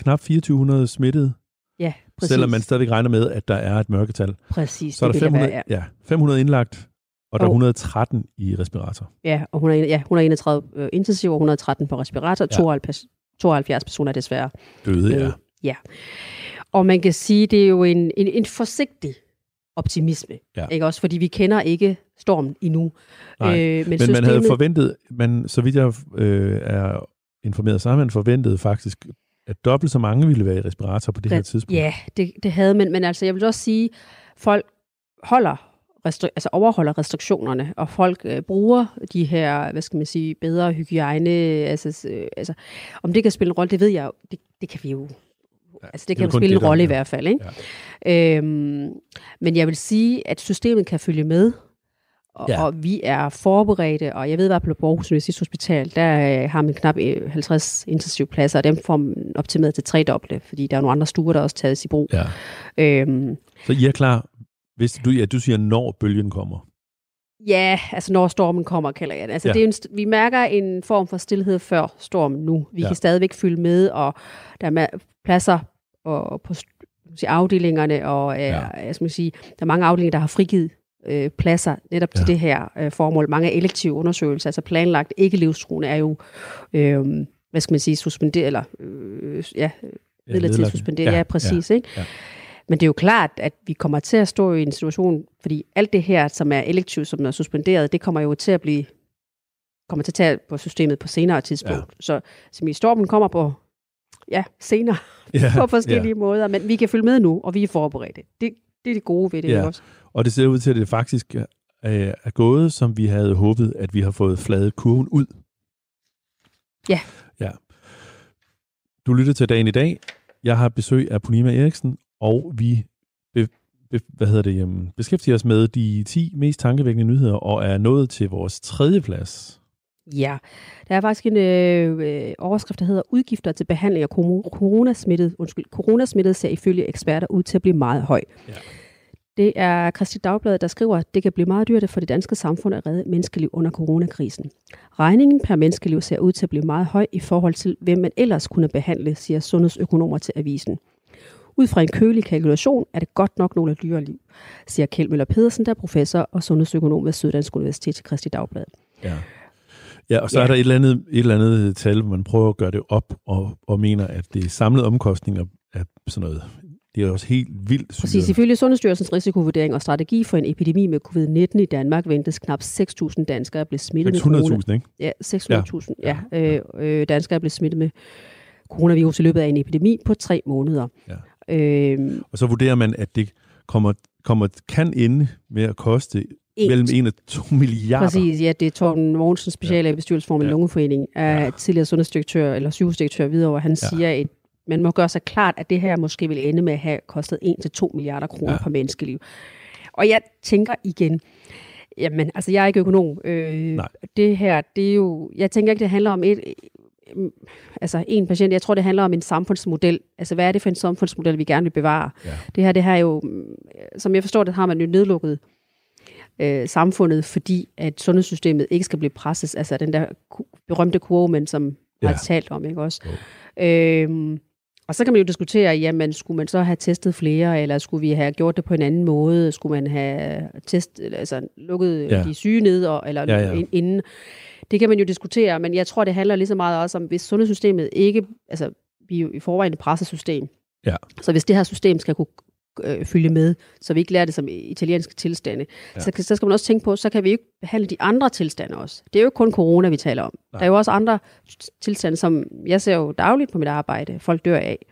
[SPEAKER 2] knap 2400 smittede,
[SPEAKER 3] ja, præcis.
[SPEAKER 2] selvom man stadigvæk regner med, at der er et mørketal.
[SPEAKER 3] Præcis,
[SPEAKER 2] Så er der
[SPEAKER 3] det vil jeg
[SPEAKER 2] 500,
[SPEAKER 3] være,
[SPEAKER 2] ja, 500 indlagt, og der er
[SPEAKER 3] Og-
[SPEAKER 2] 113 i respirator.
[SPEAKER 3] ja. ja, og 100, ja, 131 øh, intensiv og 113 på respirator,
[SPEAKER 2] Ja.
[SPEAKER 3] 72, 72 personer desværre.
[SPEAKER 2] Døde, ja.
[SPEAKER 3] Øh, ja. Og man kan sige, det er jo en, en, en forsigtig optimisme.
[SPEAKER 2] Ja.
[SPEAKER 3] Ikke også? Fordi vi kender ikke stormen endnu.
[SPEAKER 2] Nej,
[SPEAKER 3] øh, men,
[SPEAKER 2] Men man havde forventet, man, så vidt jeg øh, er informeret, så har man forventet faktisk, at dobbelt så mange ville være i respirator på det her
[SPEAKER 3] Ja,
[SPEAKER 2] tidspunkt.
[SPEAKER 3] Ja, det, det havde man. Men altså, jeg vil også sige, folk holder restri- altså overholder restriktionerne, og folk øh, bruger de her, hvad skal man sige, bedre hygiejne, altså, øh, altså om det kan spille en rolle, det ved jeg jo, det, det kan vi jo,
[SPEAKER 2] Ja,
[SPEAKER 3] altså
[SPEAKER 2] det
[SPEAKER 3] det kan
[SPEAKER 2] jo
[SPEAKER 3] spille
[SPEAKER 2] det,
[SPEAKER 3] en rolle i
[SPEAKER 2] ja.
[SPEAKER 3] hvert fald, ikke? Øhm, men jeg vil sige, at systemet kan følge med, og,
[SPEAKER 2] Ja.
[SPEAKER 3] og vi er forberedte, og jeg ved, at på Aarhus Universitetshospital, der øh, har man knap øh, 50 intensivpladser, og dem får man optimeret til tredoble, fordi der er nogle andre stuer, der også tages i brug.
[SPEAKER 2] Ja.
[SPEAKER 3] Øhm,
[SPEAKER 2] Så I er klar, hvis du, ja, du siger, når bølgen kommer.
[SPEAKER 3] Ja, altså når stormen kommer, kalder jeg det. Altså,
[SPEAKER 2] Ja.
[SPEAKER 3] det er en, vi mærker en form for stillhed før stormen nu. Vi
[SPEAKER 2] Ja.
[SPEAKER 3] kan stadigvæk fylde med, og der er pladser og på afdelingerne, og øh,
[SPEAKER 2] Ja.
[SPEAKER 3] ja. jeg skal sige, der er mange afdelinger, der har frigivet øh, pladser netop til
[SPEAKER 2] Ja.
[SPEAKER 3] det her øh, formål. Mange elektive undersøgelser, altså planlagt ikke livstruende, er jo, øh, hvad skal man sige, suspenderet, eller øh, ja, midlertidigt suspenderet. Ja, ja, præcis. Ja, ikke?
[SPEAKER 2] ja.
[SPEAKER 3] Men det er jo klart, at vi kommer til at stå i en situation, fordi alt det her, som er elektivt, som er suspenderet, det kommer jo til at blive kommer til at tage på systemet på senere tidspunkt.
[SPEAKER 2] Ja.
[SPEAKER 3] Så som i stormen kommer på ja, senere
[SPEAKER 2] Ja,
[SPEAKER 3] på forskellige ja. måder, men vi kan følge med nu, og vi er forberedte. Det, det er det gode ved det
[SPEAKER 2] ja.
[SPEAKER 3] også.
[SPEAKER 2] Og det ser ud til, at det faktisk er, er gået, som vi havde håbet, at vi har fået fladet kurven ud.
[SPEAKER 3] Ja.
[SPEAKER 2] ja. Du lytter til dagen i dag. Jeg har besøg af Punima Eriksen, og vi be, be, hvad hedder det, um, beskæftiger os med de 10 mest tankevækkende nyheder, og er nået til vores tredje plads.
[SPEAKER 3] Ja, der er faktisk en øh, øh, overskrift, der hedder Udgifter til behandling af coronasmittet, undskyld, coronasmittet ser ifølge eksperter ud til at blive meget høj.
[SPEAKER 2] Ja.
[SPEAKER 3] Det er Christi Dagblad, der skriver, at det kan blive meget dyrt for det danske samfund at redde menneskeliv under coronakrisen. Regningen per menneskeliv ser ud til at blive meget høj i forhold til, hvem man ellers kunne behandle, siger sundhedsøkonomer til avisen. Ud fra en kølig kalkulation er det godt nok nogle dyre liv, siger Kjeld Møller Pedersen, der er professor og sundhedsøkonom ved Syddansk Universitet til Christi Dagblad.
[SPEAKER 2] Ja. Ja, og så ja. Er der et eller, andet, et eller andet tal, hvor man prøver at gøre det op, og, og mener, at det samlede omkostninger er sådan noget. Det er også helt vildt
[SPEAKER 3] Præcis.
[SPEAKER 2] syret.
[SPEAKER 3] Ifølge Sundhedsstyrelsens risikovurdering og strategi for en epidemi med covid-19 i Danmark ventes knap 6.000 danskere at blive smittet med corona.
[SPEAKER 2] 600.000, ikke?
[SPEAKER 3] Ja, 600.000 ja. Ja, øh, øh, danskere er blevet smittet med coronavirus i løbet af en epidemi på tre måneder.
[SPEAKER 2] Ja.
[SPEAKER 3] Øh,
[SPEAKER 2] Og så vurderer man, at det kommer, kommer, kan ende med at koste
[SPEAKER 3] en,
[SPEAKER 2] mellem 1 og 2 milliarder.
[SPEAKER 3] Præcis, ja, det er Torben Mogensen, special ja. bestyrelsesformand i
[SPEAKER 2] Ja.
[SPEAKER 3] Lungeforening, er
[SPEAKER 2] Ja.
[SPEAKER 3] tidligere sundhedsdirektør eller sygehusdirektør videre, han
[SPEAKER 2] ja.
[SPEAKER 3] siger, at man må gøre sig klart, at det her måske vil ende med at have kostet 1-2 milliarder kroner
[SPEAKER 2] Ja.
[SPEAKER 3] per menneskeliv. Og jeg tænker igen, jamen, altså jeg er ikke økonom. Øh,
[SPEAKER 2] Nej.
[SPEAKER 3] det her, det er jo, jeg tænker ikke, det handler om et, øh, altså en patient, jeg tror, det handler om en samfundsmodel. Altså, hvad er det for en samfundsmodel, vi gerne vil bevare?
[SPEAKER 2] Ja.
[SPEAKER 3] Det her, det her er jo, mm, som jeg forstår det, har man jo nedlukket øh, samfundet, fordi at sundhedssystemet ikke skal blive presset. Altså den der berømte kurve, men som
[SPEAKER 2] Ja.
[SPEAKER 3] har talt om, ikke også? Øhm, og så kan man jo diskutere, jamen skulle man så have testet flere, eller skulle vi have gjort det på en anden måde? Skulle man have test, altså lukket
[SPEAKER 2] Ja.
[SPEAKER 3] de syge ned, og, eller
[SPEAKER 2] Ja,
[SPEAKER 3] ja, inden? Det kan man jo diskutere, men jeg tror, det handler lige så meget også om, hvis sundhedssystemet ikke, altså vi er jo i forvejen et presset system,
[SPEAKER 2] Ja.
[SPEAKER 3] så hvis det her system skal kunne øh, følge med, så vi ikke lærer det som italienske tilstande,
[SPEAKER 2] Ja.
[SPEAKER 3] så, så skal man også tænke på, så kan vi ikke behandle de andre tilstande også. Det er jo ikke kun corona, vi taler om.
[SPEAKER 2] Nej.
[SPEAKER 3] Der er jo også andre tilstande, som jeg ser jo dagligt på mit arbejde, folk dør af.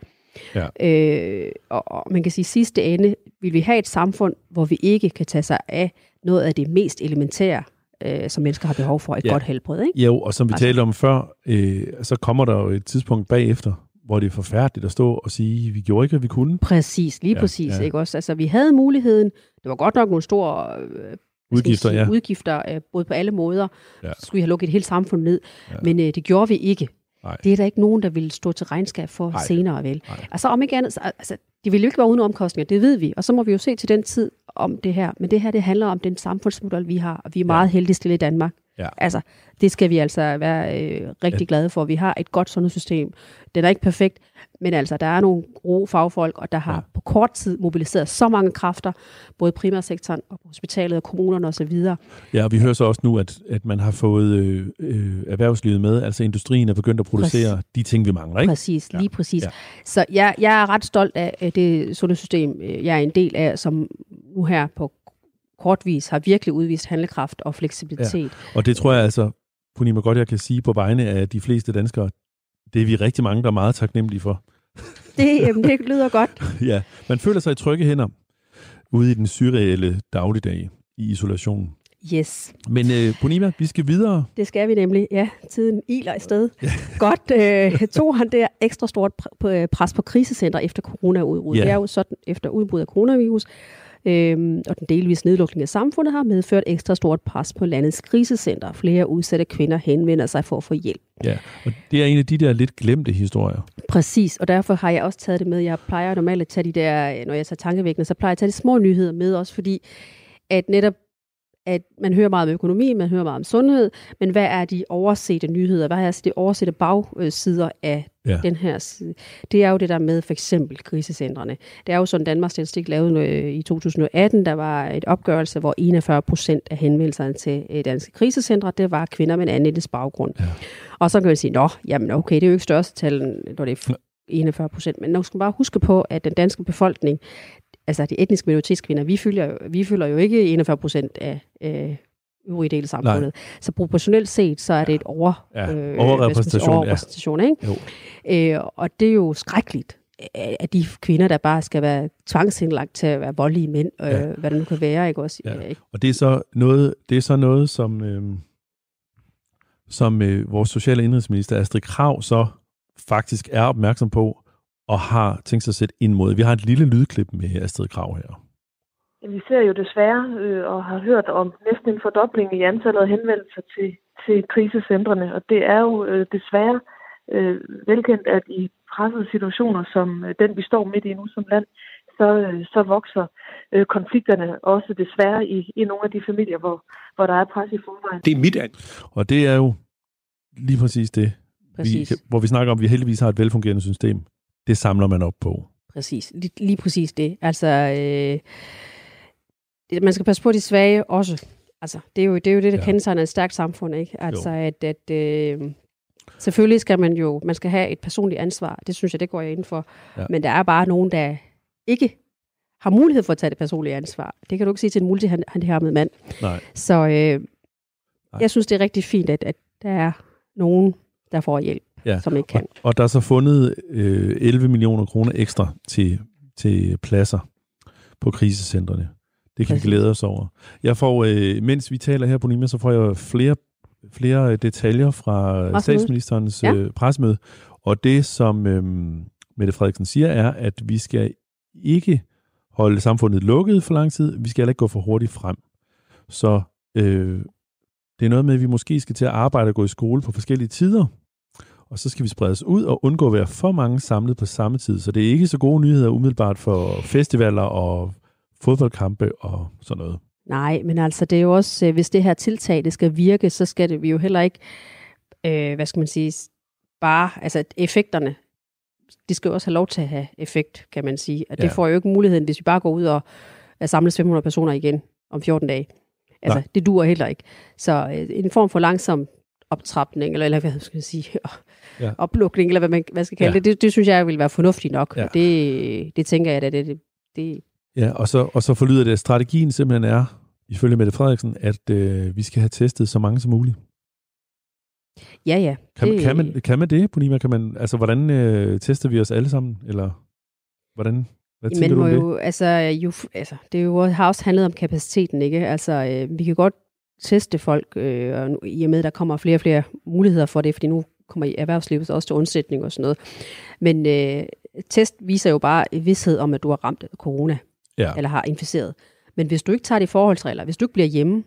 [SPEAKER 2] Ja.
[SPEAKER 3] Øh, og, og man kan sige, sidste ende vil vi have et samfund, hvor vi ikke kan tage sig af noget af det mest elementære, øh, som mennesker har behov for, et
[SPEAKER 2] ja.
[SPEAKER 3] godt helbred. Ikke?
[SPEAKER 2] Jo, og som vi
[SPEAKER 3] Altså-
[SPEAKER 2] talte om før, øh, så kommer der jo et tidspunkt bagefter, hvor det er forfærdeligt at stå og sige, vi gjorde ikke, hvad vi kunne.
[SPEAKER 3] Præcis, lige
[SPEAKER 2] Ja,
[SPEAKER 3] ja, præcis.
[SPEAKER 2] ja.
[SPEAKER 3] Ja. Ikke også? Altså, vi havde muligheden. Det var godt nok nogle store øh,
[SPEAKER 2] Udgifter,
[SPEAKER 3] sige,
[SPEAKER 2] ja.
[SPEAKER 3] udgifter øh, både på alle måder.
[SPEAKER 2] Ja.
[SPEAKER 3] Ja. Så skulle vi have lukket et helt samfund ned.
[SPEAKER 2] Ja.
[SPEAKER 3] Ja. Men øh, det gjorde vi ikke.
[SPEAKER 2] Nej.
[SPEAKER 3] Det er der ikke nogen, der vil stå til regnskab for
[SPEAKER 2] Nej.
[SPEAKER 3] Senere, vel?
[SPEAKER 2] Nej.
[SPEAKER 3] Altså om ikke andet, så, altså, det vil jo ikke være uden omkostninger, det ved vi. Og så må vi jo se til den tid om det her. Men det her, det handler om den samfundsmodel, vi har, og vi er meget heldige stille i Danmark.
[SPEAKER 2] Ja.
[SPEAKER 3] Altså, det skal vi altså være øh, rigtig glade for. Vi har et godt sundhedssystem. Den er ikke perfekt, men altså, der er nogle gode fagfolk, og der har
[SPEAKER 2] Ja.
[SPEAKER 3] ja. på kort tid mobiliseret så mange kræfter, både primærsektoren og hospitalet og kommunerne osv.
[SPEAKER 2] Ja, og vi hører så også nu, at, at man har fået øh, øh, erhvervslivet med, altså industrien er begyndt at producere
[SPEAKER 3] Præcis.
[SPEAKER 2] de ting, vi mangler, ikke?
[SPEAKER 3] Præcis,
[SPEAKER 2] Ja.
[SPEAKER 3] lige præcis.
[SPEAKER 2] Ja.
[SPEAKER 3] Ja. Så jeg, jeg er ret stolt af det sundhedssystem, øh, jeg er en del af, som nu her på kortvis har virkelig udvist handlekraft og fleksibilitet. Ja.
[SPEAKER 2] Og det tror jeg altså, Punima, godt jeg kan sige på vegne af de fleste danskere, det er vi rigtig mange, der er meget taknemmelige for.
[SPEAKER 3] Det, jamen, det lyder godt.
[SPEAKER 2] ja, man føler sig i trygge hænder ude i den surreelle dagligdag i isolation.
[SPEAKER 3] Yes,
[SPEAKER 2] Men øh, Punima, vi skal videre.
[SPEAKER 3] det skal vi nemlig. Ja, tiden iler i sted. Godt. Øh, tog han der ekstra stort pres på krisecenter efter coronaudbrud.
[SPEAKER 2] Ja.
[SPEAKER 3] Det er jo sådan, efter udbrud af coronavirus, Øhm, og den delvise nedlukning af samfundet har medført ekstra stort pres på landets krisecenter. Flere udsatte kvinder henvender sig for at få hjælp.
[SPEAKER 2] Ja, og det er en af de der lidt glemte historier.
[SPEAKER 3] Præcis, og derfor har jeg også taget det med. Jeg plejer normalt at tage de der, når jeg tager tankevækkende, så plejer jeg at tage de små nyheder med også, fordi at netop at man hører meget om økonomi, man hører meget om sundhed, men hvad er de oversete nyheder? Hvad er altså de oversete bagsider af ja. den her? Det er jo det der med for eksempel krisecentrene. Det er jo sådan, Danmarks Statistik lavede øh, i 2018, der var et opgørelse, hvor 41 procent af henvendelserne til øh, danske krisecentre, det var kvinder med en anden baggrund. Ja. Og så kan man sige, nå, jamen okay, det er jo ikke største tal, når det er 41 procent, men nu skal man bare huske på, at den danske befolkning, altså de etniske minoritetskvinder, vi fylder, vi fylder jo ikke 41 procent af øh, øvrige dele af samfundet. Nej. Så proportionelt set, så er det et over,
[SPEAKER 2] ja. øh, overrepræsentation.
[SPEAKER 3] overrepræsentation ja. ikke? Øh, og det er jo skrækkeligt, at de kvinder, der bare skal være tvangsindlagt til at være voldelige mænd, øh, ja. hvad det nu kan være, ikke også?
[SPEAKER 2] Ja. Og det er så noget, det er så noget som, øh, som øh, vores sociale indrigsminister Astrid Krav så faktisk er opmærksom på, og har tænkt sig at sætte ind mod. Vi har et lille lydklip med Astrid Krav her.
[SPEAKER 6] Vi ser jo desværre øh, og har hørt om næsten en fordobling i antallet af henvendelser til, til krisecentrene, og det er jo øh, desværre øh, velkendt, at i pressede situationer som øh, den, vi står midt i nu som land, så, øh, så vokser øh, konflikterne også desværre i, i nogle af de familier, hvor, hvor der er pres i forvejen.
[SPEAKER 2] Det er mit Og det er jo lige præcis det, præcis. Vi, hvor vi snakker om, at vi heldigvis har et velfungerende system det samler man op på.
[SPEAKER 3] Præcis, lige, lige præcis det. Altså, øh, man skal passe på de svage også. Altså, det er jo det, er jo det der ja. kendetegner et stærkt samfund, ikke? Altså, jo. at, at øh, selvfølgelig skal man jo, man skal have et personligt ansvar. Det synes jeg, det går jeg ind for. Ja. Men der er bare nogen, der ikke har mulighed for at tage det personlige ansvar. Det kan du ikke sige til en multihandicappet mand.
[SPEAKER 2] Nej.
[SPEAKER 3] Så øh, Nej. jeg synes, det er rigtig fint, at, at der er nogen, der får hjælp ja. som ikke kan.
[SPEAKER 2] Og, og der er så fundet øh, 11 millioner kroner ekstra til, til pladser på krisecentrene. Det kan Præcis. vi glæde os over. Jeg får, øh, mens vi taler her på Nima, så får jeg flere, flere detaljer fra Pressemøde. statsministerens ja. øh, pressemøde. Og det, som øh, Mette Frederiksen siger, er, at vi skal ikke holde samfundet lukket for lang tid. Vi skal heller ikke gå for hurtigt frem. Så øh, det er noget med, at vi måske skal til at arbejde og gå i skole på forskellige tider og så skal vi spredes ud og undgå at være for mange samlet på samme tid. Så det er ikke så gode nyheder umiddelbart for festivaler og fodboldkampe og sådan noget.
[SPEAKER 3] Nej, men altså det er jo også, øh, hvis det her tiltag det skal virke, så skal det vi jo heller ikke, øh, hvad skal man sige, bare, altså effekterne, de skal jo også have lov til at have effekt, kan man sige. Og det ja. får jo ikke muligheden, hvis vi bare går ud og samles 500 personer igen om 14 dage. Altså, Nej. det duer heller ikke. Så øh, en form for langsom optrapning, eller, eller hvad skal jeg sige, ja. oplukning, eller hvad man hvad skal kalde ja. det, det, det synes jeg vil være fornuftigt nok. Ja. Det, det tænker jeg, at det, det, det
[SPEAKER 2] Ja, og så, og så forlyder det, at strategien simpelthen er, ifølge Mette Frederiksen, at øh, vi skal have testet så mange som muligt.
[SPEAKER 3] Ja, ja.
[SPEAKER 2] Kan, det... kan, man, kan man det, Ponima? Kan man, altså, hvordan øh, tester vi os alle sammen? Eller hvordan, hvad tænker
[SPEAKER 3] du
[SPEAKER 2] om det?
[SPEAKER 3] Jo, altså, jo, altså, det er jo, har også handlet om kapaciteten, ikke? Altså, øh, vi kan godt teste folk, øh, og i og med, der kommer flere og flere muligheder for det, fordi nu kommer erhvervslivet også til undsætning og sådan noget. Men øh, test viser jo bare vidshed om, at du har ramt corona, ja. eller har inficeret. Men hvis du ikke tager de forholdsregler, hvis du ikke bliver hjemme,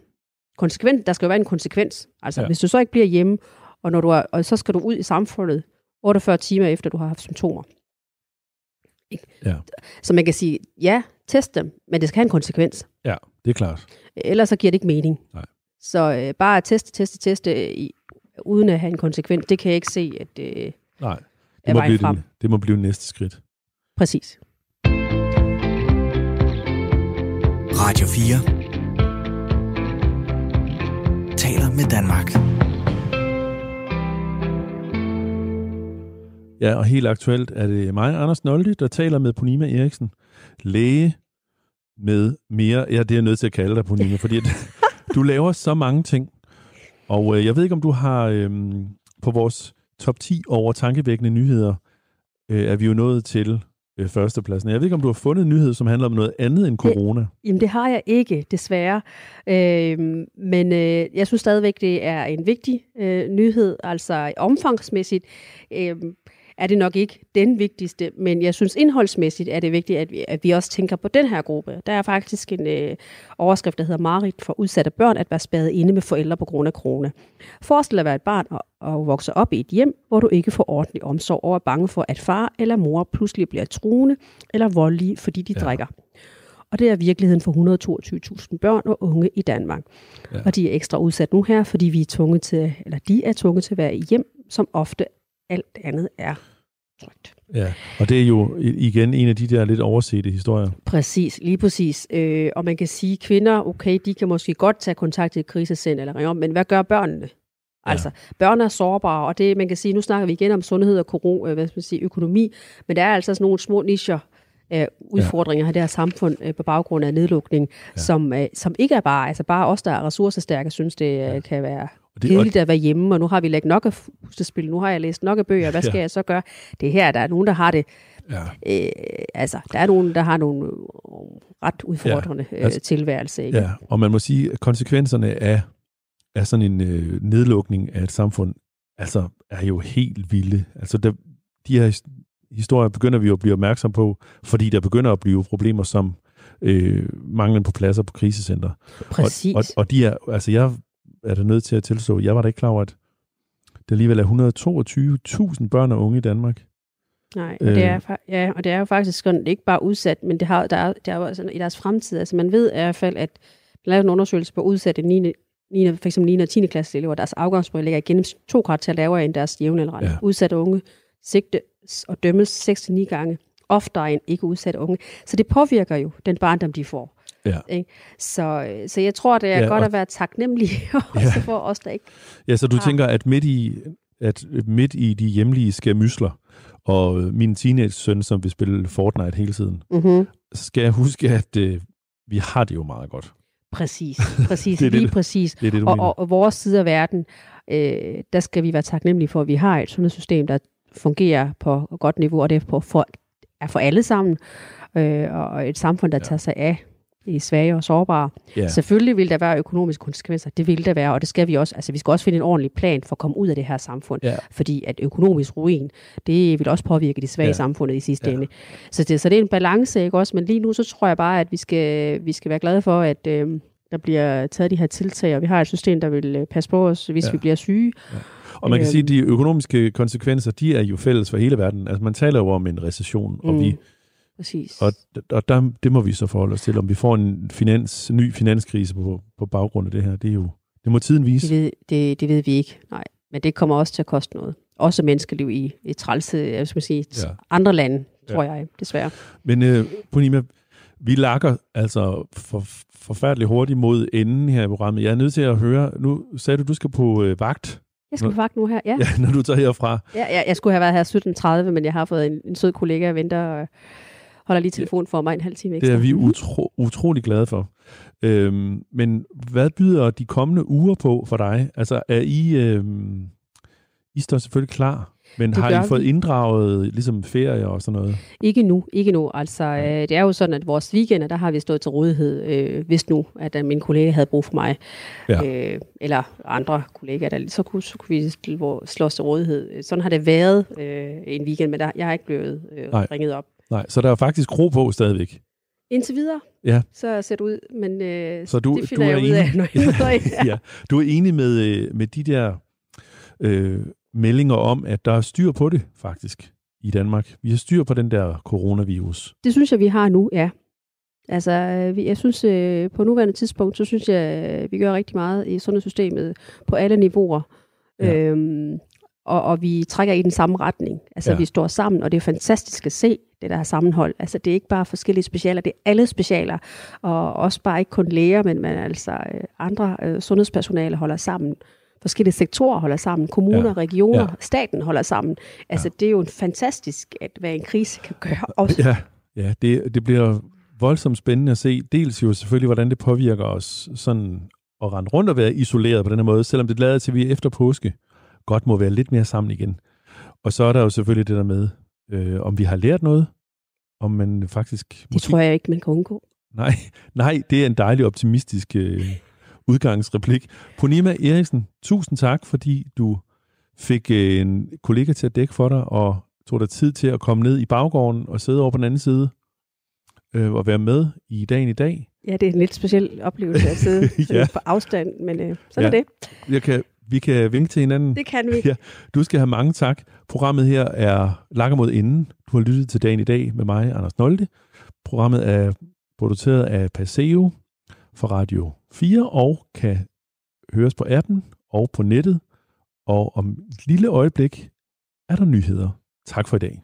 [SPEAKER 3] konsekvent, der skal jo være en konsekvens. Altså, ja. hvis du så ikke bliver hjemme, og, når du er, og så skal du ud i samfundet 48 timer efter, du har haft symptomer. Ja. Så man kan sige, ja, test dem, men det skal have en konsekvens.
[SPEAKER 2] Ja, det er klart.
[SPEAKER 3] Ellers så giver det ikke mening.
[SPEAKER 2] Nej.
[SPEAKER 3] Så øh, bare at teste, teste, teste, i, uden at have en konsekvens, det kan jeg ikke se, at øh,
[SPEAKER 2] Nej, det må, blive frem. det, det må blive næste skridt.
[SPEAKER 3] Præcis.
[SPEAKER 7] Radio 4 taler med Danmark.
[SPEAKER 2] Ja, og helt aktuelt er det mig, Anders Noldi, der taler med Ponima Eriksen, læge med mere, ja, det er jeg nødt til at kalde dig, Ponima, fordi at, du laver så mange ting. Og øh, jeg ved ikke, om du har øh, på vores top 10 over tankevækkende nyheder, øh, er vi jo nået til øh, førstepladsen. Jeg ved ikke, om du har fundet en nyhed, som handler om noget andet end corona. Det,
[SPEAKER 3] jamen, det har jeg ikke, desværre. Øh, men øh, jeg synes stadigvæk, det er en vigtig øh, nyhed, altså omfangsmæssigt. Øh, er det nok ikke den vigtigste, men jeg synes indholdsmæssigt er det vigtigt, at vi, at vi også tænker på den her gruppe. Der er faktisk en øh, overskrift, der hedder Marit for udsatte børn at være spadet inde med forældre på grund af corona. Forestil dig at være et barn og, og vokse op i et hjem, hvor du ikke får ordentlig omsorg og er bange for, at far eller mor pludselig bliver truende eller voldelige, fordi de ja. drikker. Og det er virkeligheden for 122.000 børn og unge i Danmark. Ja. Og de er ekstra udsat nu her, fordi vi er tvunget til, eller de er tvunget til at være i hjem, som ofte alt andet er trygt.
[SPEAKER 2] Ja, og det er jo igen en af de der lidt oversete historier.
[SPEAKER 3] Præcis, lige præcis. Øh, og man kan sige, at kvinder, okay, de kan måske godt tage kontakt til et krisecenter eller om, men hvad gør børnene? Altså, ja. børn er sårbare, og det, man kan sige, nu snakker vi igen om sundhed og koro, øh, hvad skal man sige, økonomi, men der er altså sådan nogle små nischer, øh, udfordringer ja. i det her samfund øh, på baggrund af nedlukning, ja. som, øh, som ikke er bare, altså bare os, der er ressourcestærke, synes det øh, ja. kan være det, kedeligt at være hjemme, og nu har vi lagt nok af spil, nu har jeg læst nok af bøger, hvad skal ja. jeg så gøre? Det er her, der er nogen, der har det, ja. øh, altså, der er nogen, der har nogle ret udfordrende ja. altså, øh, tilværelse. Ikke?
[SPEAKER 2] Ja, og man må sige, at konsekvenserne af, af sådan en øh, nedlukning af et samfund, altså er jo helt vilde. Altså, der, de her historier begynder vi jo at blive opmærksom på, fordi der begynder at blive problemer som øh, manglen på pladser på krisecenter.
[SPEAKER 3] Præcis.
[SPEAKER 2] Og, og, og de er, altså jeg er der nødt til at tilstå, jeg var da ikke klar over, at der alligevel er 122.000 børn og unge i Danmark.
[SPEAKER 3] Nej, og, øh. det er, ja, og det er jo faktisk ikke bare udsat, men det har, der er, der er jo altså i deres fremtid, altså man ved i hvert fald, at der er en undersøgelse på udsatte 9. 9. for eksempel 9. og 10. klasse elever, deres afgangsprøve ligger igennem to karakterer lavere end deres jævnaldrende. Ja. Udsatte unge sigte og dømmes 6-9 gange oftere end ikke udsatte unge. Så det påvirker jo den barndom, de får. Ja. Ikke? Så, så jeg tror, det er ja, godt og, at være taknemmelig også ja. for os, der ikke
[SPEAKER 2] Ja, så du har. tænker, at midt i, at midt i de hjemlige skærmysler, og min teenage-søn, som vil spille Fortnite hele tiden, mm-hmm. så skal jeg huske, at øh, vi har det jo meget godt.
[SPEAKER 3] Præcis, præcis, det lige det, præcis. Det er det, og, og, og vores side af verden, øh, der skal vi være taknemmelige for, at vi har et sundhedssystem, der fungerer på godt niveau, og det er, på, for, er for alle sammen, øh, og et samfund, der ja. tager sig af de svage og sårbare. Yeah. Selvfølgelig vil der være økonomiske konsekvenser, det vil der være, og det skal vi også. Altså, vi skal også finde en ordentlig plan for at komme ud af det her samfund, yeah. fordi at økonomisk ruin, det vil også påvirke de svage yeah. samfundet i sidste yeah. ende. Så det, så det er en balance, ikke også? Men lige nu, så tror jeg bare, at vi skal, vi skal være glade for, at øh, der bliver taget de her tiltag, og vi har et system, der vil øh, passe på os, hvis yeah. vi bliver syge. Yeah.
[SPEAKER 2] Og man kan sige, at de økonomiske konsekvenser, de er jo fælles for hele verden. Altså man taler jo om en recession, mm. og vi
[SPEAKER 3] Præcis.
[SPEAKER 2] Og, og der, det må vi så forholde os til, om vi får en finans, ny finanskrise på, på baggrund af det her. Det, er jo, det må tiden vise.
[SPEAKER 3] Det ved, det, det ved vi ikke, nej. Men det kommer også til at koste noget. Også menneskeliv i et trælse, jeg skal sige, ja. andre lande, tror ja. jeg, desværre.
[SPEAKER 2] Men uh, Punima, vi lakker altså for, forfærdeligt hurtigt mod enden her i programmet. Jeg er nødt til at høre, nu sagde du, du skal på øh, vagt
[SPEAKER 3] jeg skal på vagt nu her, ja.
[SPEAKER 2] ja. når du tager herfra.
[SPEAKER 3] Ja, ja, jeg skulle have været her 17.30, men jeg har fået en, en sød kollega, jeg venter og holder lige telefon for mig en halv time ekstra.
[SPEAKER 2] Det er vi utro, utrolig glade for. Øhm, men hvad byder de kommende uger på for dig? Altså, er I... Øhm, I står selvfølgelig klar men det har I fået vi. inddraget ligesom ferie og sådan noget?
[SPEAKER 3] Ikke nu, ikke nu. Altså, øh, det er jo sådan, at vores weekender, der har vi stået til rådighed, øh, hvis nu, at øh, min kollega havde brug for mig, ja. øh, eller andre kollegaer, der, så, kunne, så kunne vi slå os til rådighed. Sådan har det været øh, en weekend, men der, jeg har ikke blevet øh, ringet op.
[SPEAKER 2] Nej, så der er faktisk ro på stadigvæk?
[SPEAKER 3] Indtil videre,
[SPEAKER 2] ja.
[SPEAKER 3] så ser det ud, men øh, så du, det finder du er jeg enig, ud af, når jeg ja.
[SPEAKER 2] ja. Du er enig med, øh, med de der øh, meldinger om, at der er styr på det, faktisk, i Danmark. Vi har styr på den der coronavirus.
[SPEAKER 3] Det synes jeg, vi har nu, ja. Altså, jeg synes, øh, på nuværende tidspunkt, så synes jeg, vi gør rigtig meget i sundhedssystemet på alle niveauer. Ja. Øhm, og, og vi trækker i den samme retning. Altså, ja. vi står sammen, og det er fantastisk at se, det der sammenhold. Altså, det er ikke bare forskellige specialer, det er alle specialer. Og også bare ikke kun læger, men, men altså øh, andre øh, sundhedspersonale holder sammen forskellige sektorer holder sammen, kommuner, ja. regioner, ja. staten holder sammen. Altså, ja. det er jo en fantastisk, at hvad en krise kan gøre. Også.
[SPEAKER 2] Ja, ja det, det bliver voldsomt spændende at se. Dels jo selvfølgelig, hvordan det påvirker os sådan at rende rundt og være isoleret på den her måde, selvom det lader til, at vi efter påske godt må være lidt mere sammen igen. Og så er der jo selvfølgelig det der med, øh, om vi har lært noget, om man faktisk...
[SPEAKER 3] Det måske... tror jeg ikke, man kan undgå.
[SPEAKER 2] Nej, nej, det er en dejlig optimistisk øh, udgangsreplik. Ponima Eriksen, tusind tak, fordi du fik øh, en kollega til at dække for dig, og tog dig tid til at komme ned i baggården og sidde over på den anden side øh, og være med i dagen i dag.
[SPEAKER 3] Ja, det er en lidt speciel oplevelse at sidde
[SPEAKER 2] Ja.
[SPEAKER 3] ja. på afstand, men øh, sådan
[SPEAKER 2] Ja.
[SPEAKER 3] er det.
[SPEAKER 2] Jeg kan, vi kan vinke til hinanden.
[SPEAKER 3] Det kan vi.
[SPEAKER 2] Ja, du skal have mange tak. Programmet her er Lakker mod Inden. Du har lyttet til dagen i dag med mig, Anders Nolde. Programmet er produceret af Paseo for Radio 4 og kan høres på appen og på nettet. Og om et lille øjeblik er der nyheder. Tak for i dag.